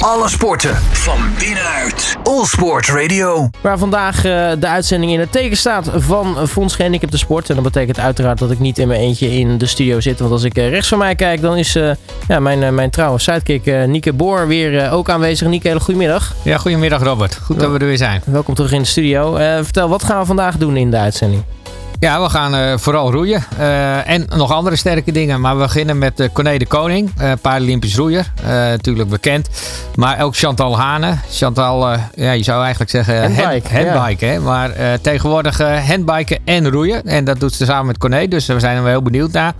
Alle sporten van binnenuit. All Sport Radio. Waar vandaag uh, de uitzending in het teken staat van Fonds Gehandicapte Sport. En dat betekent uiteraard dat ik niet in mijn eentje in de studio zit. Want als ik uh, rechts van mij kijk, dan is uh, ja, mijn, mijn trouwe sidekick Nieke Boor weer ook aanwezig. Nieke, hele goedemiddag. Ja, goedemiddag Robert. Goed dat we er weer zijn. Welkom terug in de studio. vertel, wat gaan we vandaag doen in de uitzending? Ja, we gaan uh, vooral roeien. Uh, en nog andere sterke dingen. Maar we beginnen met uh, Corné de Koning. Uh, Paralympisch roeier. natuurlijk bekend. Maar ook Chantal Hane. Chantal, ja, je zou eigenlijk zeggen handbike. Hand, handbike ja. hè? Maar tegenwoordig handbiken en roeien. En dat doet ze samen met Corné. Dus we zijn er wel heel benieuwd naar.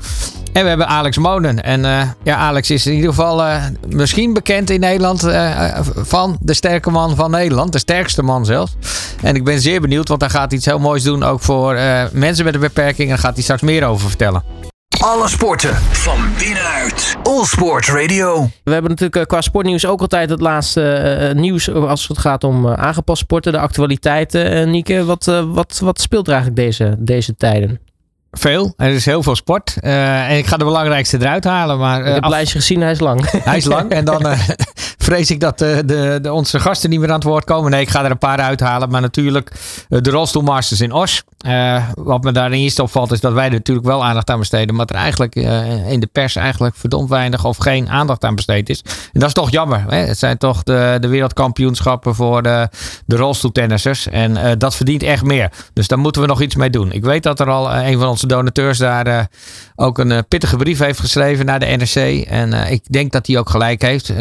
En we hebben Alex Monen. En uh, ja, Alex is in ieder geval uh, misschien bekend in Nederland uh, van de sterke man van Nederland. De sterkste man zelfs. En ik ben zeer benieuwd, want hij gaat iets heel moois doen. Ook voor mensen met een beperking. En daar gaat hij straks meer over vertellen. Alle sporten van binnenuit. All Sport Radio. We hebben natuurlijk qua sportnieuws ook altijd het laatste nieuws als het gaat om aangepast sporten. De actualiteiten. Nieke, wat, wat, wat speelt er eigenlijk deze, deze tijden? Veel. Er is heel veel sport. Uh, en ik ga de belangrijkste eruit halen. Maar, uh, ik heb het lijstje gezien, hij is lang. Hij is lang. En dan uh, vrees ik dat de, de, de, onze gasten niet meer aan het woord komen. Nee, ik ga er een paar uithalen. Maar natuurlijk de Rolstoelmasters in Os. wat me daar eerst opvalt is dat wij er natuurlijk wel aandacht aan besteden. Maar er eigenlijk in de pers eigenlijk verdomd weinig of geen aandacht aan besteed is. En dat is toch jammer. Hè? Het zijn toch de, de wereldkampioenschappen voor de, de rolstoeltennissers. En dat verdient echt meer. Dus daar moeten we nog iets mee doen. Ik weet dat er al een van onze donateurs daar uh, ook een uh, pittige brief heeft geschreven naar de NRC. En uh, ik denk dat hij ook gelijk heeft.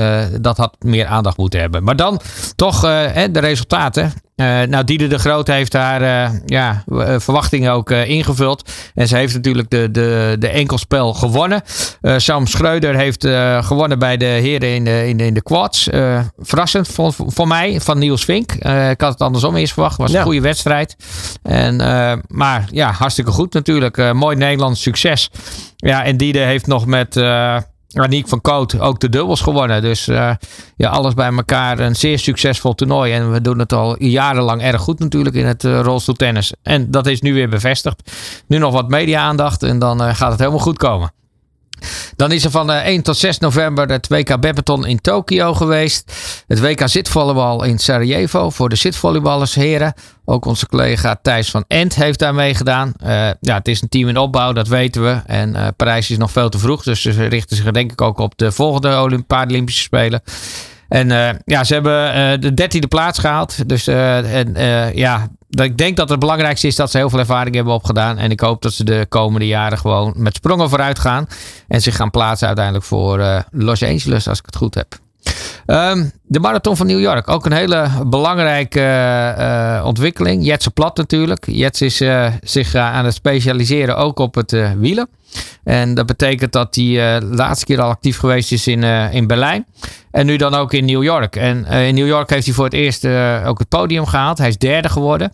dat had meer aandacht moeten hebben. Maar dan toch de resultaten. Uh, nou, Diede de Groot heeft haar uh, ja, verwachtingen ook uh, ingevuld. En ze heeft natuurlijk de, de, de enkelspel gewonnen. Sam Schreuder heeft gewonnen bij de heren in de, in de, in de quads. verrassend voor, voor mij, van Niels Vink. ik had het andersom eerst verwacht. Het was een goede wedstrijd. En, maar ja, hartstikke goed natuurlijk. mooi Nederlands succes. Ja, en Diede heeft nog met... Aniek van Koot ook de dubbels gewonnen. Dus uh, ja, alles bij elkaar een zeer succesvol toernooi. En we doen het al jarenlang erg goed natuurlijk in het uh, rolstoeltennis. En dat is nu weer bevestigd. Nu nog wat media-aandacht en dan uh, gaat het helemaal goed komen. Dan is er van 1 tot 6 november het WK badminton in Tokio geweest. Het WK zitvolleybal in Sarajevo voor de zitvolleyballers heren. Ook onze collega Thijs van Ent heeft daar meegedaan. Uh, ja, het is een team in opbouw, dat weten we. En uh, Parijs is nog veel te vroeg. Dus ze richten zich denk ik ook op de volgende Paralympische Spelen. En uh, ja, ze hebben de dertiende plaats gehaald. Dus en, ja, ik denk dat het belangrijkste is dat ze heel veel ervaring hebben opgedaan. En ik hoop dat ze de komende jaren gewoon met sprongen vooruit gaan. En zich gaan plaatsen uiteindelijk voor Los Angeles, als ik het goed heb. Um, de Marathon van New York, ook een hele belangrijke uh, ontwikkeling. Jetse Plat natuurlijk. Jets is uh, zich aan het specialiseren ook op het uh, wielen. En dat betekent dat hij de laatste keer al actief geweest is in, in Berlijn. En nu dan ook in New York. En in New York heeft hij voor het eerst ook het podium gehaald. Hij is derde geworden.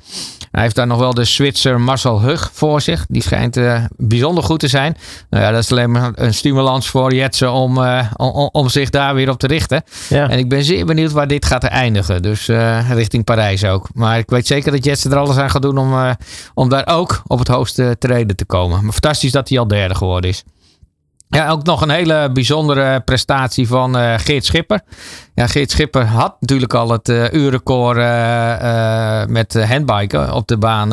Hij heeft daar nog wel de Zwitser Marcel Hug voor zich. Die schijnt uh, bijzonder goed te zijn. Nou ja, dat is alleen maar een stimulans voor Jetsen om, om, om, zich daar weer op te richten. Ja. En ik ben zeer benieuwd waar dit gaat eindigen. Dus richting Parijs ook. Maar ik weet zeker dat Jetsen er alles aan gaat doen om, om daar ook op het hoogste treden te komen. Maar fantastisch dat hij al derde geworden is. Ja, ook nog een hele bijzondere prestatie van uh, Geert Schipper. Ja, Geert Schipper had natuurlijk al het uh, uurrecord uh, met handbiken op de baan.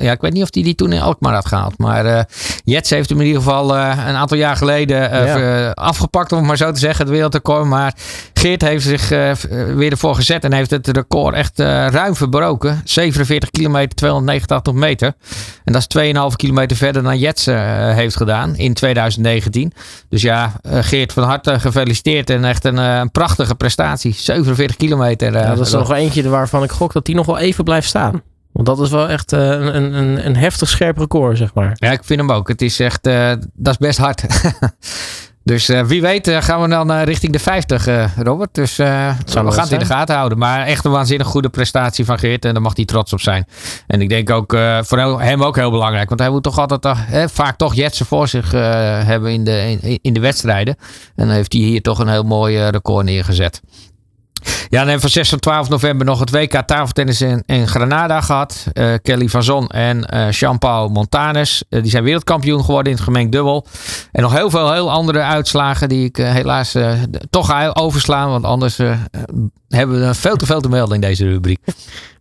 ja, ik weet niet of hij die, die toen in Alkmaar had gehaald. Maar Jets heeft hem in ieder geval een aantal jaar geleden ja. afgepakt, om het maar zo te zeggen, het wereldrecord. Maar Geert heeft zich weer ervoor gezet en heeft het record echt ruim verbroken. 47 kilometer, 289 meter. En dat is 2,5 kilometer verder dan Jets heeft gedaan in 2019. Dus ja, Geert van harte gefeliciteerd en echt een, een prachtige prestatie prestatie. 47 kilometer. ja, dat is er nog eentje waarvan ik gok dat die nog wel even blijft staan. Want dat is wel echt uh, een, een, een heftig scherp record, zeg maar. Ja, ik vind hem ook. Het is echt, uh, dat is best hard. dus uh, wie weet gaan we dan richting de 50, Robert. Dus we gaan het in de gaten houden. Maar echt een waanzinnig goede prestatie van Geert. En daar mag hij trots op zijn. En ik denk ook voor hem ook heel belangrijk. Want hij moet toch altijd vaak toch Jetsen voor zich hebben in de, in, in, de wedstrijden. En dan heeft hij hier toch een heel mooi record neergezet. Ja, en van 6 tot 12 november nog het WK tafeltennis in, in Granada gehad. Uh, Kelly van Zon en uh, Jean-Paul Montanes. Uh, die zijn wereldkampioen geworden in het gemengd dubbel. En nog heel veel heel andere uitslagen die ik helaas toch overslaan. Want anders hebben we veel te veel te melden in deze rubriek.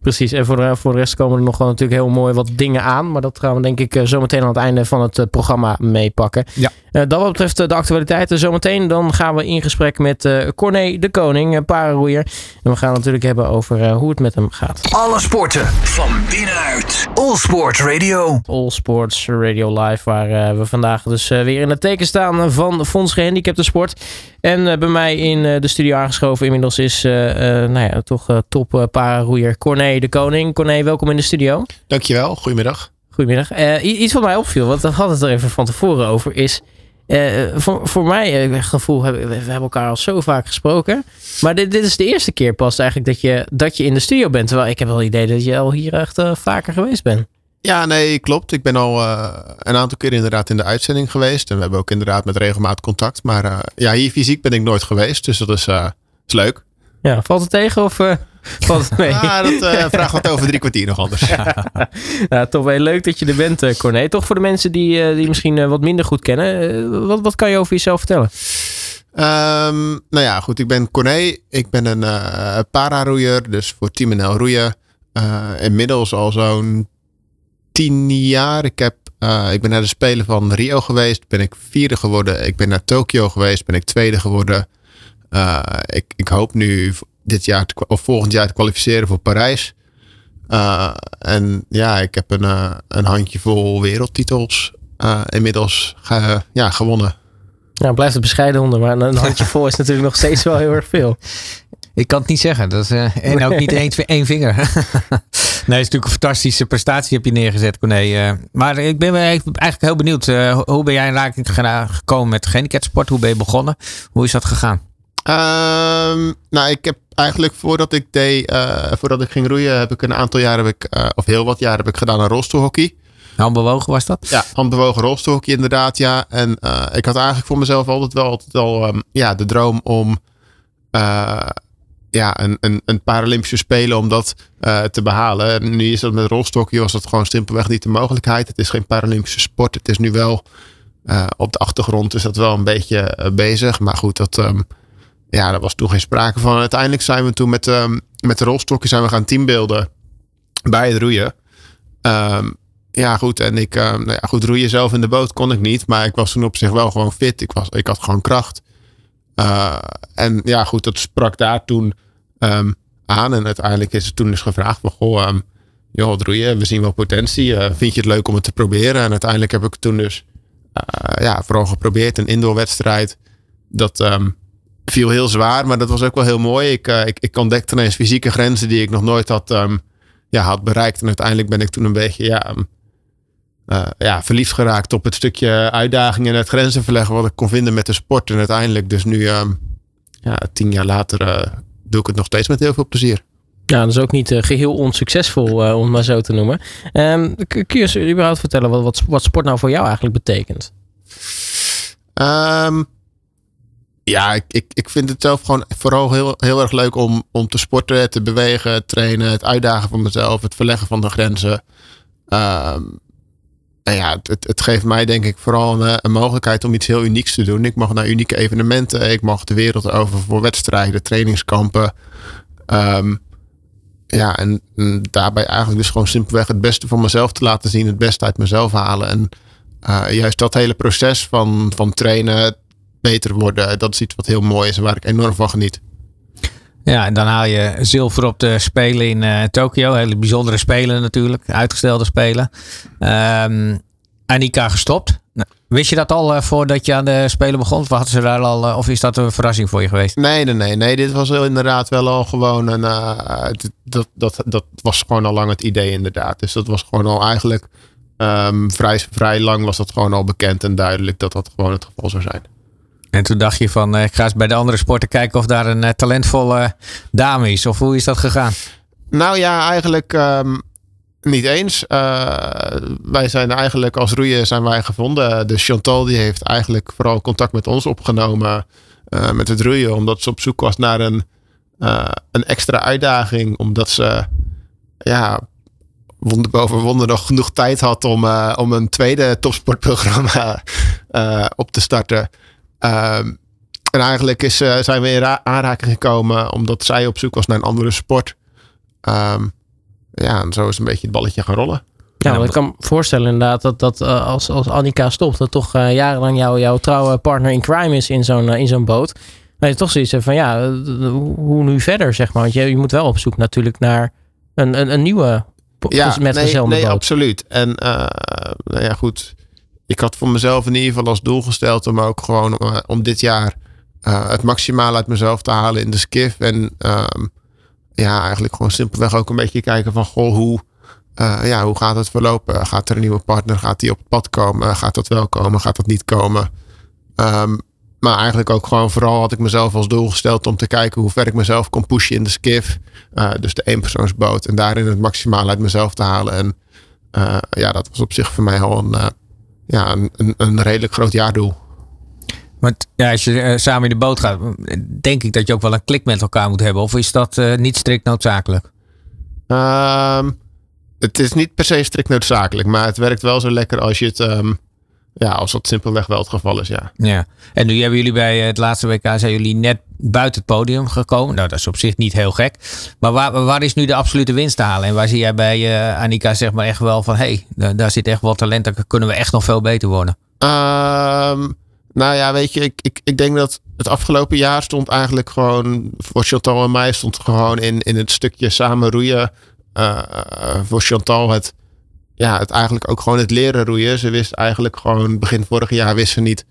Precies, en voor de, voor de rest komen er nog wel natuurlijk heel mooi wat dingen aan. Maar dat gaan we denk ik zo meteen aan het einde van het programma meepakken. Ja. dat wat betreft de actualiteiten zometeen. Dan gaan we in gesprek met Corné de Koning, pararoeier. En we gaan het natuurlijk hebben over hoe het met hem gaat. Alle sporten van binnenuit. All Sport Radio. All Sports Radio Live, waar we vandaag dus weer in het teken staan van Fonds Gehandicapte Sport. En bij mij in de studio aangeschoven inmiddels is nou ja, toch top pararoeier Corné de Koning. Corné, welkom in de studio. Dankjewel, goedemiddag. Goedemiddag. iets wat mij opviel, want we hadden het er even van tevoren over, is uh, voor, voor mij, uh, gevoel, we, we, hebben elkaar al zo vaak gesproken. Maar dit, dit is de eerste keer pas eigenlijk dat je, dat je in de studio bent. Terwijl ik heb wel het idee dat je al hier echt uh, vaker geweest bent. Ja, nee, klopt. Ik ben al een aantal keer inderdaad in de uitzending geweest. En we hebben ook inderdaad met regelmaat contact. Maar ja, hier fysiek ben ik nooit geweest. Dus dat is, is leuk. Ja, valt het tegen of valt het mee? Ja, dat vraagt wat over drie kwartier nog anders. ja, toch wel leuk dat je er bent, Corné. Toch voor de mensen die, die misschien wat minder goed kennen. wat, wat kan je over jezelf vertellen? Um, nou ja, goed. Ik ben Corné. Ik ben een pararoeier, dus voor Team NL roeien. inmiddels al zo'n tien jaar. Ik, heb, ik ben naar de Spelen van Rio geweest. Ben ik vierde geworden. Ik ben naar Tokio geweest. Ben ik tweede geworden. Uh, ik, ik hoop nu dit jaar te, of volgend jaar te kwalificeren voor Parijs. Uh, en ja, ik heb een, uh, een handjevol wereldtitels inmiddels ja, gewonnen. Ja, blijft het bescheiden onder, maar een handjevol is natuurlijk nog steeds wel heel erg veel. Ik kan het niet zeggen. Dat is, en ook niet één, één vinger. Nee, het is natuurlijk een fantastische prestatie heb je neergezet, Corné. maar ik ben eigenlijk heel benieuwd. hoe ben jij in raking gekomen met gehandicapsport? Hoe ben je begonnen? Hoe is dat gegaan? Um, nou, ik heb eigenlijk voordat ik deed, uh, voordat ik ging roeien, heb ik een aantal jaren, heb ik, uh, of heel wat jaren, heb ik gedaan aan rolstoelhockey. Handbewogen was dat? Ja, handbewogen rolstoelhockey inderdaad, ja. En uh, ik had eigenlijk voor mezelf altijd wel, altijd al um, ja, de droom om ja, een, een, een Paralympische Spelen om dat te behalen. En nu is dat met rolstoelhockey was dat gewoon simpelweg niet de mogelijkheid. Het is geen Paralympische sport. Het is nu wel op de achtergrond is dat wel een beetje bezig. Maar goed, dat... Um, ja, daar was toen geen sprake van. Uiteindelijk zijn we toen met, um, met de rolstokjes zijn we gaan teambeelden bij het roeien. Um, ja, goed. En ik, nou ja, goed, roeien zelf in de boot kon ik niet. Maar ik was toen op zich wel gewoon fit. Ik, was, ik had gewoon kracht. En ja, goed, dat sprak daar toen aan. En uiteindelijk is het toen eens gevraagd van, goh, joh, het roeien, we zien wel potentie. Uh, vind je het leuk om het te proberen? En uiteindelijk heb ik toen dus uh, ja, vooral geprobeerd. Een indoorwedstrijd. Dat, um, viel heel zwaar, maar dat was ook wel heel mooi. Ik, uh, ik, ik ontdekte ineens fysieke grenzen die ik nog nooit had, ja, had bereikt. En uiteindelijk ben ik toen een beetje ja, ja, verliefd geraakt op het stukje uitdaging en het grenzen verleggen wat ik kon vinden met de sport. En uiteindelijk, dus nu ja, tien jaar later, doe ik het nog steeds met heel veel plezier. Ja, dat is ook niet uh, geheel onsuccesvol, uh, om het maar zo te noemen. Um, kun je eens überhaupt vertellen wat, wat, wat sport nou voor jou eigenlijk betekent? Um, ja, ik, ik, ik vind het zelf gewoon vooral heel, heel erg leuk om, om te sporten, te bewegen, trainen, het uitdagen van mezelf, het verleggen van de grenzen. Um, en ja, het, het geeft mij denk ik vooral een, een, mogelijkheid om iets heel unieks te doen. Ik mag naar unieke evenementen, ik mag de wereld over voor wedstrijden, trainingskampen. Um, ja, en, daarbij eigenlijk dus gewoon simpelweg het beste van mezelf te laten zien, het beste uit mezelf halen. En uh, juist dat hele proces van, van trainen, beter worden. Dat is iets wat heel mooi is en waar ik enorm van geniet. Ja, en dan haal je zilver op de Spelen in uh, Tokio. Hele bijzondere Spelen natuurlijk. Uitgestelde Spelen. Um, Annika gestopt. Nou, wist je dat al uh, voordat je aan de Spelen begon? Of, hadden al, uh, of is dat een verrassing voor je geweest? Nee, nee, nee. nee dit was inderdaad wel al gewoon een... dat, dat, dat was gewoon al lang het idee inderdaad. Dus dat was gewoon al eigenlijk... Um, vrij, vrij lang was dat gewoon al bekend en duidelijk dat dat gewoon het geval zou zijn. En toen dacht je van, eh, ik ga eens bij de andere sporten kijken of daar een uh, talentvolle dame is. Of hoe is dat gegaan? Nou ja, eigenlijk um, niet eens. Wij zijn eigenlijk als roeien zijn wij gevonden. De Chantal die heeft eigenlijk vooral contact met ons opgenomen met het roeien. Omdat ze op zoek was naar een, een extra uitdaging. Omdat ze ja, wonder boven wonder nog genoeg tijd had om, om een tweede topsportprogramma op te starten. Ehm, en eigenlijk is, zijn we in aanraking gekomen omdat zij op zoek was naar een andere sport. Um, ja, en zo is een beetje het balletje gaan rollen. Ja, want ik kan me voorstellen inderdaad dat, dat uh, als, als Annika stopt, dat toch uh, jarenlang jou, jouw trouwe partner in crime is in zo'n uh, in zo'n boot. Dat je toch zoiets hebt van ja, hoe nu verder zeg maar. Want je, je moet wel op zoek natuurlijk naar een, een, een nieuwe ja, met nee, nee, boot. absoluut. En nou ja, goed. Ik had voor mezelf in ieder geval als doel gesteld om ook gewoon om dit jaar het maximaal uit mezelf te halen in de skiff. En ehm, ja, eigenlijk gewoon simpelweg ook een beetje kijken van goh, hoe, uh, ja, hoe gaat het verlopen? Gaat er een nieuwe partner? Gaat die op het pad komen? Gaat dat wel komen? Gaat dat niet komen? Um, maar eigenlijk ook gewoon vooral had ik mezelf als doel gesteld om te kijken hoe ver ik mezelf kon pushen in de skiff. Dus de eenpersoonsboot. En daarin het maximaal uit mezelf te halen. En ja, dat was op zich voor mij al een, ja, een, een, een redelijk groot jaardoel. Want ja, als je uh, samen in de boot gaat, denk ik dat je ook wel een klik met elkaar moet hebben. Of is dat uh, niet strikt noodzakelijk? Um, het is niet per se strikt noodzakelijk, maar het werkt wel zo lekker als je het. Um, ja, als dat simpelweg wel het geval is, ja. Ja, en nu hebben jullie bij het laatste WK zijn jullie net buiten het podium gekomen. Nou, dat is op zich niet heel gek. Maar waar, waar is nu de absolute winst te halen? En waar zie jij bij uh, Annika zeg maar echt wel van... hé, hey, daar, zit echt wel talent, daar kunnen we echt nog veel beter worden? Um, nou ja, weet je, ik, ik, ik denk dat het afgelopen jaar stond eigenlijk gewoon voor Chantal en mij stond gewoon in, in het stukje samen roeien. Uh, voor Chantal het, ja, het eigenlijk ook gewoon het leren roeien. Ze wist eigenlijk gewoon begin vorig jaar wist ze niet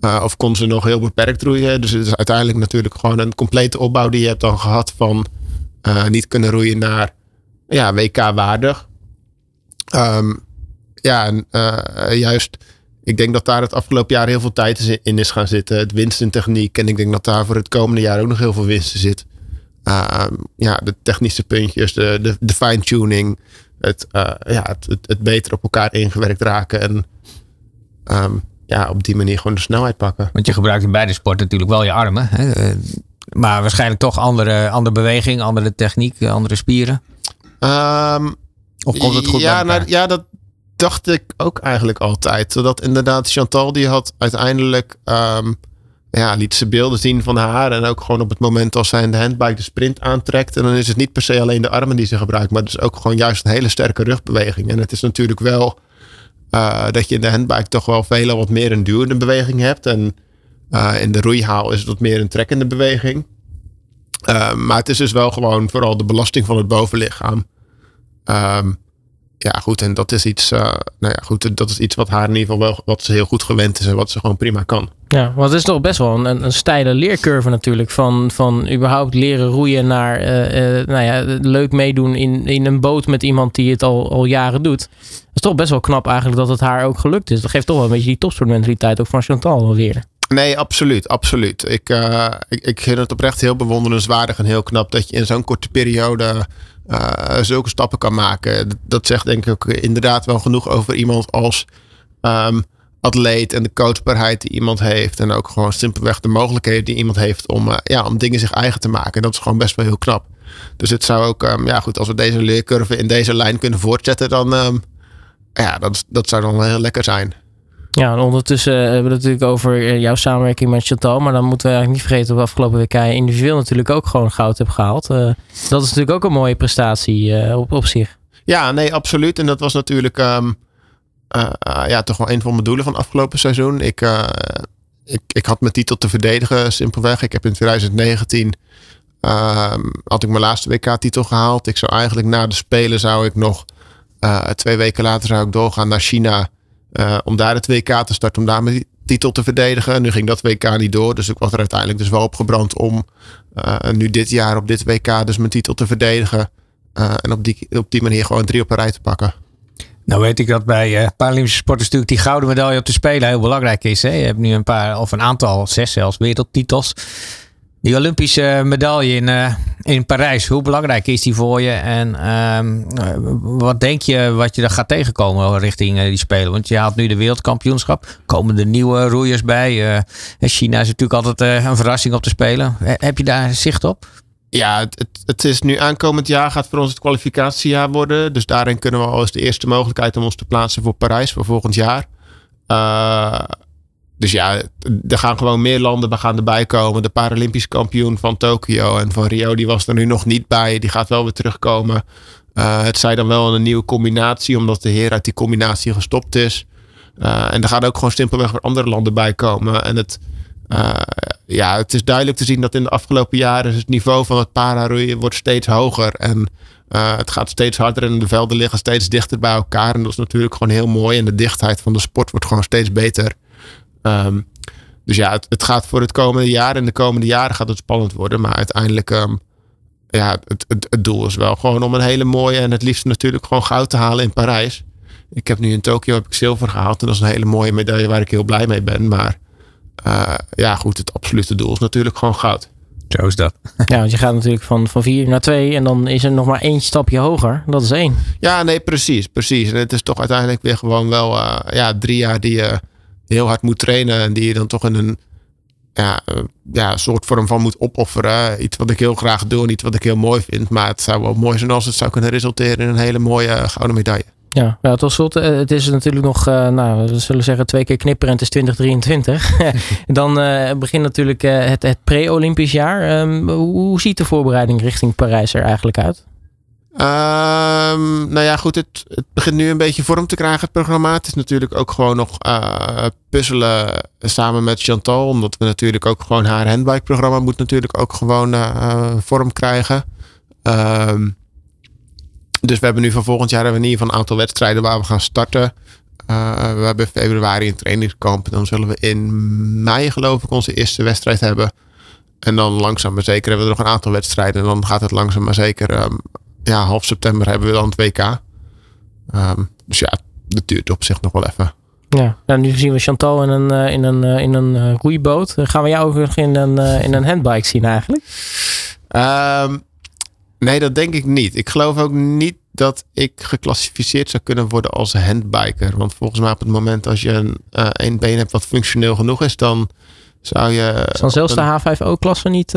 uh, of kon ze nog heel beperkt roeien. Dus het is uiteindelijk natuurlijk gewoon een complete opbouw die je hebt dan gehad van niet kunnen roeien naar ja, WK waardig. Um, ja, en juist ik denk dat daar het afgelopen jaar heel veel tijd in is gaan zitten. Het winst in techniek. En ik denk dat daar voor het komende jaar ook nog heel veel winst in zit. Uh, ja, de technische puntjes, de, de, de fine-tuning. Het, uh, ja, het, het, het, beter op elkaar ingewerkt raken. En um, ja, op die manier gewoon de snelheid pakken. Want je gebruikt in beide sporten natuurlijk wel je armen. Hè? Eh, maar waarschijnlijk toch andere, andere beweging, andere techniek, andere spieren. Um, of komt het goed ja, nou, ja, dat, dacht ik ook eigenlijk altijd. Zodat inderdaad Chantal die had uiteindelijk... Um, ja, liet ze beelden zien van haar. En ook gewoon op het moment als zij in de handbike de sprint aantrekt. En dan is het niet per se alleen de armen die ze gebruikt. Maar het is ook gewoon juist een hele sterke rugbeweging. En het is natuurlijk wel uh, dat je in de handbike toch wel veel wat meer een duwende beweging hebt. En uh, in de roeihaal is het wat meer een trekkende beweging. Uh, maar het is dus wel gewoon vooral de belasting van het bovenlichaam. Um, ja, goed. En dat is iets, uh, nou ja, goed. Dat is iets wat haar in ieder geval wel, wat ze heel goed gewend is en wat ze gewoon prima kan. Ja, want het is toch best wel een, een steile leercurve natuurlijk. Van, van überhaupt leren roeien naar, uh, uh, nou ja, leuk meedoen in, in een boot met iemand die het al, al jaren doet. Dat is toch best wel knap eigenlijk dat het haar ook gelukt is. Dat geeft toch wel een beetje die topsportmentaliteit ook van Chantal weer. Nee, absoluut, absoluut. Ik, uh, ik, ik vind het oprecht heel bewonderenswaardig en heel knap dat je in zo'n korte periode uh, zulke stappen kan maken. Dat zegt denk ik inderdaad wel genoeg over iemand als um, atleet en de coachbaarheid die iemand heeft. En ook gewoon simpelweg de mogelijkheden die iemand heeft om, uh, ja, om dingen zich eigen te maken. En dat is gewoon best wel heel knap. Dus het zou ook, um, ja goed, als we deze leercurve in deze lijn kunnen voortzetten, dan um, ja, dat, dat zou dan heel lekker zijn. Ja, en ondertussen hebben we het natuurlijk over eh, jouw samenwerking met Chantal. Maar dan moeten we eigenlijk niet vergeten dat we afgelopen WK individueel natuurlijk ook gewoon goud hebben gehaald. Uh, dat is natuurlijk ook een mooie prestatie op, op zich. Ja, nee, absoluut. En dat was natuurlijk uh, ja, toch wel een van mijn doelen van afgelopen seizoen. Ik, ik, ik had mijn titel te verdedigen, simpelweg. Ik heb in 2019 ehm, had ik mijn laatste WK-titel gehaald. Ik zou eigenlijk na de Spelen zou ik nog twee weken later zou ik doorgaan naar China uh, om daar het WK te starten, om daar mijn titel te verdedigen. Nu ging dat WK niet door, dus ik was er uiteindelijk dus wel op gebrand om uh, nu dit jaar op dit WK dus mijn titel te verdedigen. Uh, en op die, op die manier gewoon drie op een rij te pakken. Nou weet ik dat bij uh, Paralympische sporters natuurlijk die gouden medaille op de Spelen heel belangrijk is. Hè? Je hebt nu een paar, of een aantal, zes zelfs, wereldtitels. Die Olympische medaille in, uh, in Parijs, hoe belangrijk is die voor je? En uh, wat denk je wat je er gaat tegenkomen richting uh, die Spelen? Want je haalt nu de wereldkampioenschap. Komen er nieuwe roeiers bij? China is natuurlijk altijd een verrassing op te spelen. Heb je daar zicht op? Ja, het, het, het is nu aankomend jaar gaat voor ons het kwalificatiejaar worden. Dus daarin kunnen we al eens de eerste mogelijkheid om ons te plaatsen voor Parijs voor volgend jaar. Dus ja, er gaan gewoon meer landen gaan erbij komen. De Paralympisch kampioen van Tokio en van Rio, die was er nu nog niet bij. Die gaat wel weer terugkomen. Uh, het zij dan wel een nieuwe combinatie, omdat de heer uit die combinatie gestopt is. Uh, en er gaan ook gewoon simpelweg weer andere landen bij komen. En het, uh, ja, het is duidelijk te zien dat in de afgelopen jaren het niveau van het pararoeien wordt steeds hoger. En het gaat steeds harder en de velden liggen steeds dichter bij elkaar. En dat is natuurlijk gewoon heel mooi. En de dichtheid van de sport wordt gewoon steeds beter. Um, dus ja, het, het, gaat voor het komende jaar en de komende jaren gaat het spannend worden. Maar uiteindelijk, um, ja, het, het, het, doel is wel gewoon om een hele mooie en het liefst natuurlijk gewoon goud te halen in Parijs. Ik heb nu in Tokio heb ik zilver gehaald en dat is een hele mooie medaille waar ik heel blij mee ben. Maar uh, ja, goed, het absolute doel is natuurlijk gewoon goud. Zo is dat. Ja, want je gaat natuurlijk van, van vier naar twee en dan is er nog maar één stapje hoger. Dat is één. Ja, nee, precies, precies. En het is toch uiteindelijk weer gewoon wel uh, ja, drie jaar die je heel hard moet trainen en die je dan toch in een ja, uh, ja, soort vorm van moet opofferen. Iets wat ik heel graag doe en iets wat ik heel mooi vind. Maar het zou wel mooi zijn als het zou kunnen resulteren in een hele mooie gouden medaille. Ja, nou, tot slot, het is natuurlijk nog, uh, nou, we zullen zeggen twee keer knipperen en het is 2023. Dan uh, begint natuurlijk het, het pre-Olympisch jaar. Um, hoe ziet de voorbereiding richting Parijs er eigenlijk uit? Um, nou ja, goed, het, het, begint nu een beetje vorm te krijgen, het programma. Het is natuurlijk ook gewoon nog uh, puzzelen samen met Chantal. Omdat we natuurlijk ook gewoon haar handbike-programma moet natuurlijk ook gewoon uh, vorm krijgen. Um, dus we hebben nu van volgend jaar hebben we in ieder geval een aantal wedstrijden waar we gaan starten. Uh, we hebben februari een trainingskamp. Dan zullen we in mei geloof ik onze eerste wedstrijd hebben. En dan langzaam maar zeker hebben we nog een aantal wedstrijden. En dan gaat het langzaam maar zeker um, ja, half september hebben we dan het WK. Um, dus ja, dat duurt op zich nog wel even. Ja, nou, nu zien we Chantal in een, uh, in een, uh, in een uh, roeiboot. Gaan we jou ook nog in een, in een handbike zien eigenlijk? Um, nee, dat denk ik niet. Ik geloof ook niet dat ik geclassificeerd zou kunnen worden als handbiker. Want volgens mij op het moment als je een, een been hebt wat functioneel genoeg is, dan zou je... Dan zelfs de H5O-klasse niet...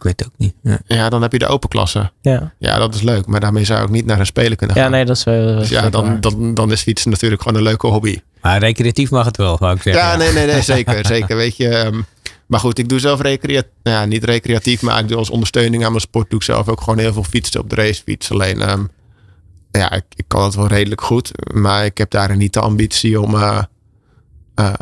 Ik weet het ook niet. Ja. ja, dan heb je de open klasse. Ja. ja, dat is leuk. Maar daarmee zou ik niet naar een spelen kunnen gaan. Ja, nee, dat is wel. Dus ja, dan, dan, dan is fietsen natuurlijk gewoon een leuke hobby. Maar recreatief mag het wel, wou ik zeggen. Ja, nee, nee, nee, zeker. zeker. Weet je. Um, maar goed, ik doe zelf recreatief. Ja, niet recreatief, maar ik doe als ondersteuning aan mijn sport. Doe ik zelf ook gewoon heel veel fietsen op de racefiets. Alleen, um, ja, ik, ik, kan het wel redelijk goed. Maar ik heb daarin niet de ambitie om. Uh, uh,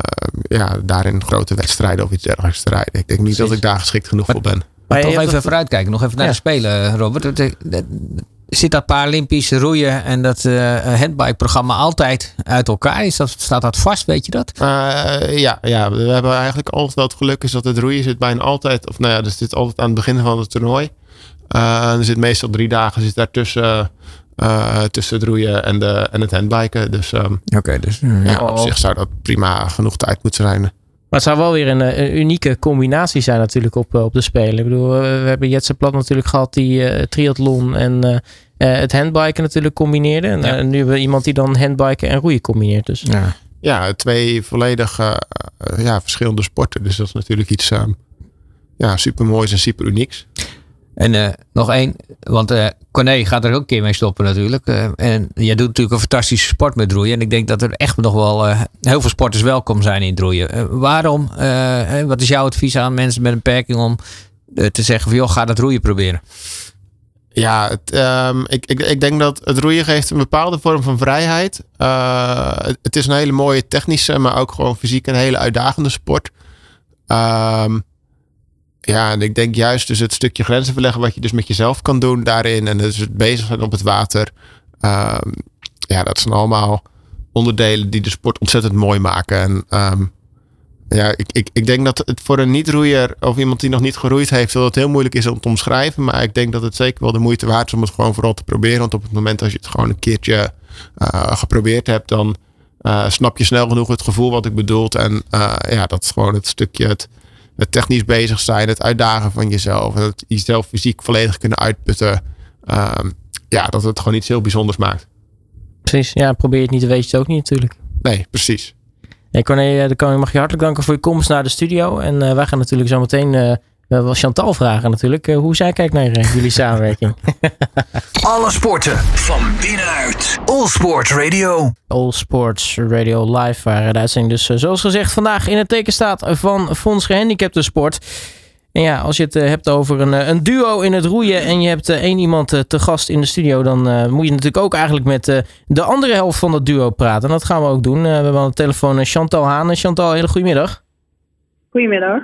ja, daarin grote wedstrijden of iets dergelijks te rijden. Ik denk niet Precies. dat ik daar geschikt genoeg Maar- voor ben. Maar toch even vooruitkijken. Nog even naar Ja. de Spelen, Robert. Eh, Zit dat Paralympische roeien en dat uh, handbike-programma altijd uit elkaar? Is dat, staat dat vast, weet je dat? Uh, ja, ja, we hebben eigenlijk altijd wel het geluk is dat het roeien zit bijna altijd, of nou ja, er zit altijd aan het begin van het toernooi. Uh, er zit meestal drie dagen zit daar tussen, uh, tussen het roeien en, de, en het handbiken. Dus, um, Oké, dus ja, op zich zou dat prima genoeg tijd moeten zijn. Maar het zou wel weer een, een unieke combinatie zijn natuurlijk op, op de Spelen. Ik bedoel, we hebben Jetse Plat natuurlijk gehad die uh, triathlon en uh, het handbiken natuurlijk combineerde. En Ja. nu hebben we iemand die dan handbiken en roeien combineert. Dus. Ja. Ja, twee volledig uh, ja, verschillende sporten. Dus dat is natuurlijk iets um, ja, super moois en super unieks. En uh, nog één, want uh, gaat er ook een keer mee stoppen natuurlijk. Uh, en jij doet natuurlijk een fantastische sport met roeien. En ik denk dat er echt nog wel heel veel sporters welkom zijn in het roeien. Waarom, wat is jouw advies aan mensen met een beperking om te zeggen van joh, ga dat roeien proberen? Ja, um, ik, ik, ik denk dat het roeien geeft een bepaalde vorm van vrijheid. Het, het, is een hele mooie technische, maar ook gewoon fysiek een hele uitdagende sport. Um, ja, en ik denk juist dus het stukje grenzen verleggen wat je dus met jezelf kan doen daarin. En dus het bezig zijn op het water. Um, ja, dat zijn allemaal onderdelen die de sport ontzettend mooi maken. En um, ja, ik, ik, ik denk dat het voor een niet-roeier of iemand die nog niet geroeid heeft, dat het heel moeilijk is om te omschrijven. Maar ik denk dat het zeker wel de moeite waard is om het gewoon vooral te proberen. Want op het moment als je het gewoon een keertje uh, geprobeerd hebt, dan uh, snap je snel genoeg het gevoel wat ik bedoel. En uh, ja, dat is gewoon het stukje het, het technisch bezig zijn, het uitdagen van jezelf. En het jezelf fysiek volledig kunnen uitputten. Um, ja, dat het gewoon iets heel bijzonders maakt. Precies, ja, probeer je het niet te weten, het ook niet natuurlijk. Nee, precies. Hey Corné, de koning mag je hartelijk danken voor je komst naar de studio. En uh, wij gaan natuurlijk zo meteen uh, We wel Chantal vragen natuurlijk uh, hoe zij kijkt naar uh, jullie samenwerking. Alle sporten van binnenuit. All Sport Radio. All Sports Radio Live waren de uitzending dus zoals gezegd vandaag in het teken staat van Fonds Gehandicapten Sport. En ja, als je het hebt over een, een duo in het roeien en je hebt één iemand te gast in de studio, dan moet je natuurlijk ook eigenlijk met de andere helft van dat duo praten. En dat gaan we ook doen. we hebben aan de telefoon Chantal Haan. Chantal, hele goedemiddag. Goedemiddag.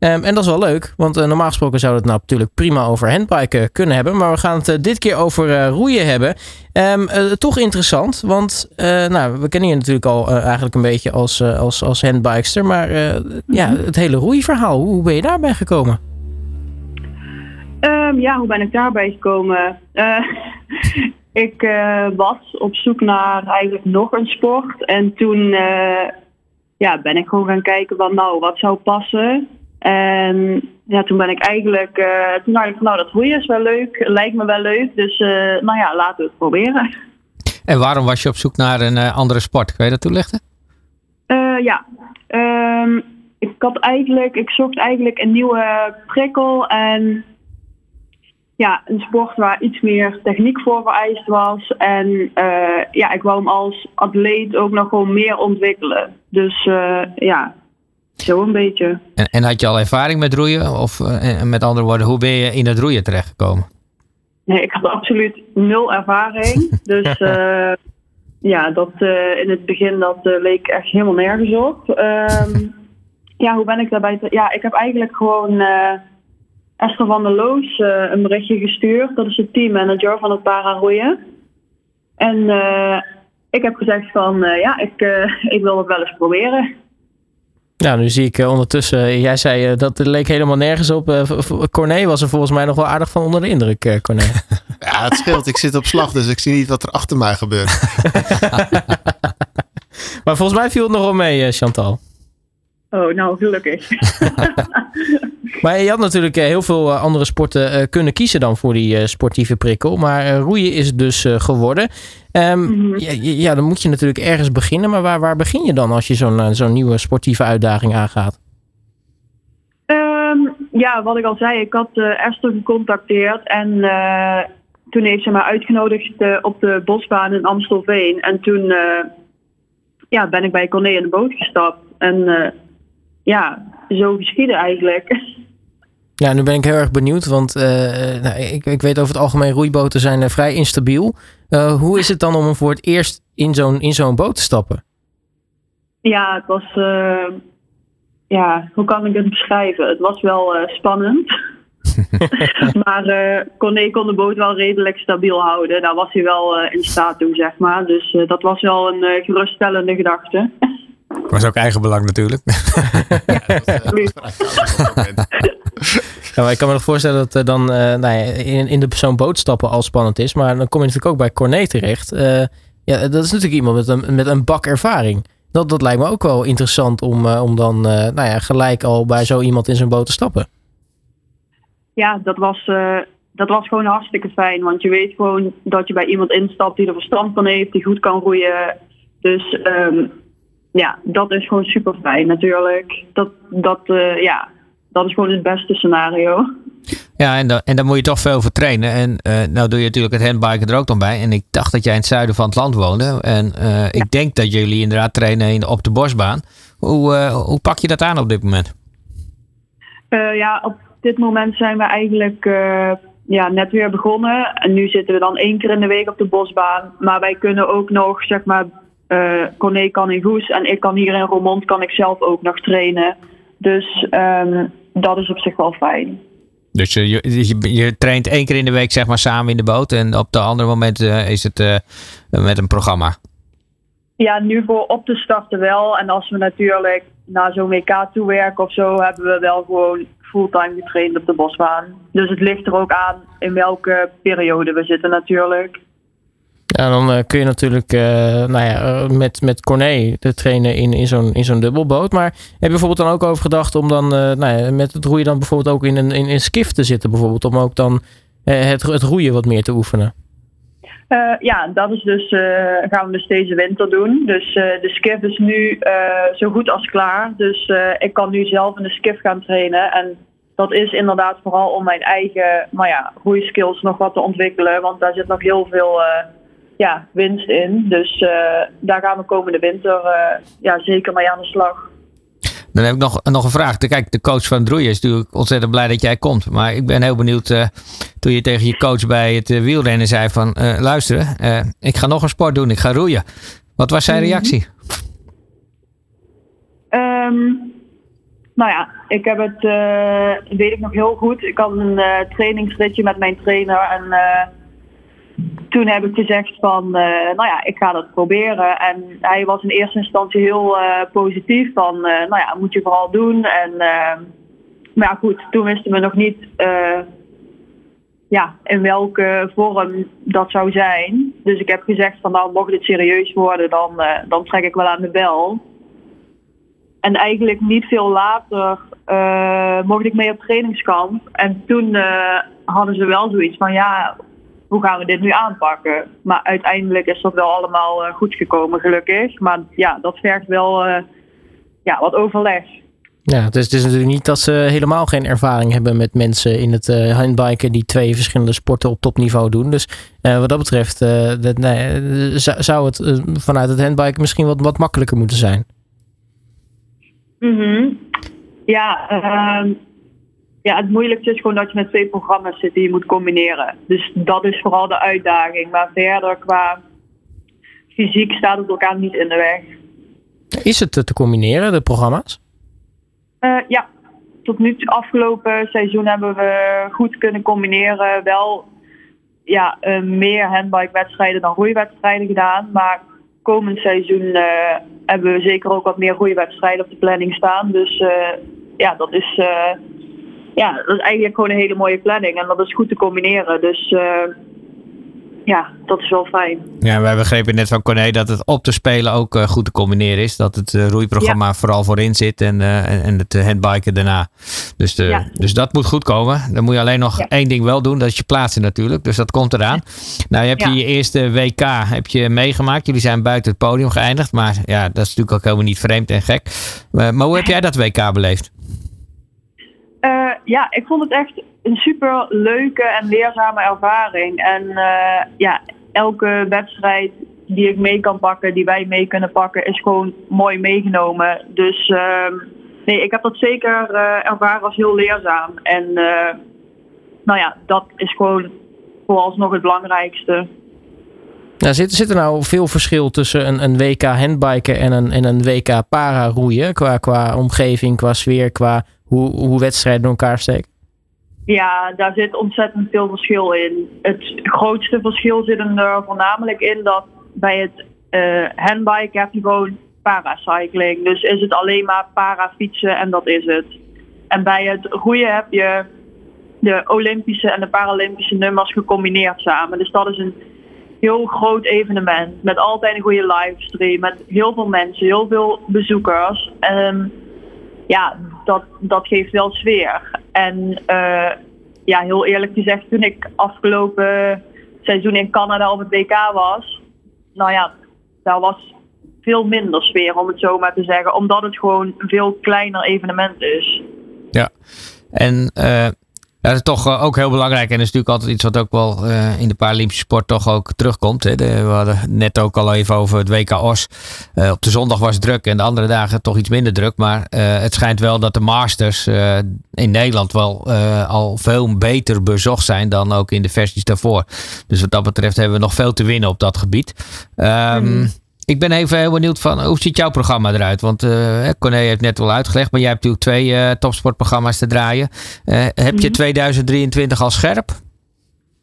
Um, en dat is wel leuk, want uh, normaal gesproken zouden we het nou natuurlijk prima over handbiken kunnen hebben. Maar we gaan het uh, dit keer over uh, roeien hebben. Um, toch interessant, want nou, we kennen je natuurlijk al eigenlijk een beetje als, als, als handbikester. Maar ja, het hele roeiverhaal, hoe, hoe ben je daarbij gekomen? Um, ja, hoe ben ik daarbij gekomen? ik was op zoek naar eigenlijk nog een sport. En toen ja, ben ik gewoon gaan kijken van nou, wat zou passen. En ja, toen ben ik eigenlijk, uh, toen dacht ik van nou dat roeien is wel leuk, lijkt me wel leuk. Dus uh, nou ja, laten we het proberen. En waarom was je op zoek naar een uh, andere sport? Kan je dat toelichten? ja, um, ik had eigenlijk, ik zocht eigenlijk een nieuwe prikkel en ja, een sport waar iets meer techniek voor vereist was. En ja, ik wou hem als atleet ook nog gewoon meer ontwikkelen. Dus ja, zo een beetje. En, en, had je al ervaring met roeien? Of uh, met andere woorden, hoe ben je in het roeien terechtgekomen? Nee, ik had absoluut nul ervaring. dus uh, ja, dat uh, in het begin dat leek echt helemaal nergens op. Um, ja, hoe ben ik daarbij? Te... Ja, ik heb eigenlijk gewoon Esther van der Loos een berichtje gestuurd. Dat is de teammanager van het para roeien. En ik heb gezegd van ja, ik, ik wil het wel eens proberen. Nou, nu zie ik uh, ondertussen, jij zei uh, dat het leek helemaal nergens op. Uh, Corné was er volgens mij nog wel aardig van onder de indruk, uh, Corné. ja, het scheelt. Ik zit op slag, dus ik zie niet wat er achter mij gebeurt. maar volgens mij viel het nog wel mee, Chantal. Oh, nou, gelukkig. maar je had natuurlijk heel veel andere sporten kunnen kiezen dan voor die sportieve prikkel. Maar roeien is het dus geworden. Um, mm-hmm. ja, ja, dan moet je natuurlijk ergens beginnen. Maar waar, waar begin je dan als je zo'n zo'n nieuwe sportieve uitdaging aangaat? Um, ja, wat ik al zei, ik had uh, Esther gecontacteerd en uh, toen heeft ze mij uitgenodigd uh, op de bosbaan in Amstelveen. En toen ja, ben ik bij Corné in de boot gestapt. En ja, zo geschieden eigenlijk. Ja, nu ben ik heel erg benieuwd, want nou, ik, ik weet over het algemeen roeiboten zijn vrij instabiel. Uh, hoe is het dan om voor het eerst in zo'n, in zo'n boot te stappen? Ja, het was. Uh, ja, hoe kan ik het beschrijven? Het was wel spannend. maar uh, Corné kon de boot wel redelijk stabiel houden. Daar was hij wel in staat toe, zeg maar. Dus dat was wel een geruststellende gedachte. Was ook eigen belang natuurlijk. ja, ja, ik kan me nog voorstellen dat uh, dan uh, nou ja, in, in de zo'n boot stappen al spannend is. Maar dan kom je natuurlijk ook bij Corné terecht. Uh, ja, dat is natuurlijk iemand met een, met een bak ervaring. Dat, dat lijkt me ook wel interessant om, om dan nou ja, gelijk al bij zo iemand in zijn boot te stappen. Ja, dat was, dat was gewoon hartstikke fijn. Want je weet gewoon dat je bij iemand instapt die er verstand van heeft, die goed kan roeien. Dus um, ja, dat is gewoon super fijn natuurlijk. Dat, dat, ja, dat is gewoon het beste scenario. Ja, en, en daar moet je toch veel voor trainen. En uh, nou doe je natuurlijk het handbiken er ook dan bij. En ik dacht dat jij in het zuiden van het land woonde. En uh, ik denk dat jullie inderdaad trainen in, op de bosbaan. Hoe, hoe pak je dat aan op dit moment? ja, op dit moment zijn we eigenlijk ja, net weer begonnen. En nu zitten we dan één keer in de week op de bosbaan. Maar wij kunnen ook nog, zeg maar, Corné kan in Goes en ik kan hier in Roermond kan ik zelf ook nog trainen. Dus um, dat is op zich wel fijn. Dus je, je, je, traint één keer in de week zeg maar samen in de boot en op de andere momenten is het uh, met een programma? Ja, nu voor op te starten wel. En als we natuurlijk naar zo'n WK toe werken of zo, hebben we wel gewoon fulltime getraind op de bosbaan. Dus het ligt er ook aan in welke periode we zitten natuurlijk. Ja, dan uh, kun je natuurlijk uh, nou ja, uh, met, met Corné trainen in, in zo'n in zo'n dubbelboot. Maar heb je bijvoorbeeld dan ook over gedacht om dan nou ja, met het roeien dan bijvoorbeeld ook in een in, in skiff te zitten? Bijvoorbeeld om ook dan het, het roeien wat meer te oefenen? ja, dat is dus, gaan we dus deze winter doen. Dus de skiff is nu zo goed als klaar. Dus ik kan nu zelf in de skiff gaan trainen. En dat is inderdaad vooral om mijn eigen nou ja, skills nog wat te ontwikkelen. Want daar zit nog heel veel ja, winst in. Dus uh, daar gaan we komende winter uh, ja, zeker mee aan de slag. Dan heb ik nog, nog een vraag. Kijk, de coach van Droeien is natuurlijk ontzettend blij dat jij komt. Maar ik ben heel benieuwd uh, toen je tegen je coach bij het uh, wielrennen zei van... Uh, luister, ik ga nog een sport doen, ik ga roeien. Wat was zijn reactie? Um, nou ja, ik heb het, weet ik nog heel goed. Ik had een trainingsritje met mijn trainer en toen heb ik gezegd van, uh, nou ja, ik ga dat proberen. En hij was in eerste instantie heel uh, positief van, uh, nou ja, moet je vooral doen. En, maar ja, goed, toen wisten we nog niet ja, in welke vorm dat zou zijn. Dus ik heb gezegd van, nou, mocht het serieus worden, dan, dan trek ik wel aan de bel. En eigenlijk niet veel later mocht ik mee op trainingskamp. En toen hadden ze wel zoiets van, ja, hoe gaan we dit nu aanpakken? Maar uiteindelijk is dat wel allemaal uh, goed gekomen, gelukkig. Maar ja, dat vergt wel uh, ja, wat overleg. Ja, dus het is natuurlijk niet dat ze helemaal geen ervaring hebben met mensen in het uh, handbiken die twee verschillende sporten op topniveau doen. Dus wat dat betreft dat, nee, zou het vanuit het handbiken misschien wat, wat makkelijker moeten zijn. Mm Ja, ehm, ja, het moeilijkste is gewoon dat je met twee programma's zit die je moet combineren. Dus dat is vooral de uitdaging. Maar verder qua fysiek staat het elkaar niet in de weg. Is het te combineren, de programma's? Uh, ja, tot nu toe afgelopen seizoen hebben we goed kunnen combineren. Wel ja, uh, meer handbike-wedstrijden dan roeiwedstrijden gedaan. Maar komend seizoen uh, hebben we zeker ook wat meer roeiwedstrijden op de planning staan. Dus ja, dat is ja, dat is eigenlijk gewoon een hele mooie planning. En dat is goed te combineren. Dus uh, ja, dat is wel fijn. Ja, wij begrepen net van Corné dat het op te spelen ook uh, goed te combineren is. Dat het uh, roeiprogramma ja. vooral voorin zit en, en het handbiken daarna. Dus, de, ja. dus dat moet goed komen. Dan moet je alleen nog ja. één ding wel doen. Dat is je plaatsen natuurlijk. Dus dat komt eraan. Nou, je hebt je eerste WK heb je meegemaakt. Jullie zijn buiten het podium geëindigd. Maar ja, dat is natuurlijk ook helemaal niet vreemd en gek. maar hoe heb jij dat WK beleefd? Uh, ja, ik vond het echt een super leuke en leerzame ervaring. En uh, ja, elke wedstrijd die ik mee kan pakken, die wij mee kunnen pakken, is gewoon mooi meegenomen. Dus uh, nee, ik heb dat zeker uh, ervaren als heel leerzaam. En nou ja, dat is gewoon vooralsnog het belangrijkste. Nou, zit, zit er nou veel verschil tussen een, een WK handbiken en een, en een WK para roeien? Qua, qua omgeving, qua sfeer, qua hoe, hoe wedstrijden in elkaar steken? Ja, daar zit ontzettend veel verschil in. Het grootste verschil zit er voornamelijk in dat bij het uh, handbike heb je gewoon paracycling. Dus is het alleen maar parafietsen en dat is het. En bij het roeien heb je de Olympische en de Paralympische nummers gecombineerd samen. Dus dat is een heel groot evenement met altijd een goede livestream, met heel veel mensen, heel veel bezoekers. Um, ja, dat, dat geeft wel sfeer. En uh, ja, heel eerlijk gezegd, toen ik afgelopen seizoen in Canada op het WK was, nou ja, daar was veel minder sfeer, om het zo maar te zeggen, omdat het gewoon een veel kleiner evenement is. Ja, en uh, dat is toch eh, ook heel belangrijk. En dat is natuurlijk altijd iets wat ook wel uh, in de Paralympische sport toch ook terugkomt. Hè. De, we hadden net ook al even over het WK OS. Uh, op de zondag was het druk en de andere dagen toch iets minder druk. Maar het schijnt wel dat de Masters in Nederland wel al veel beter bezocht zijn dan ook in de versies daarvoor. Dus wat dat betreft hebben we nog veel te winnen op dat gebied. Um. Ik ben even heel benieuwd van hoe ziet jouw programma eruit? Want uh, Corné heeft net wel uitgelegd, maar jij hebt natuurlijk twee uh, topsportprogramma's te draaien. Uh, heb je 2023 al scherp?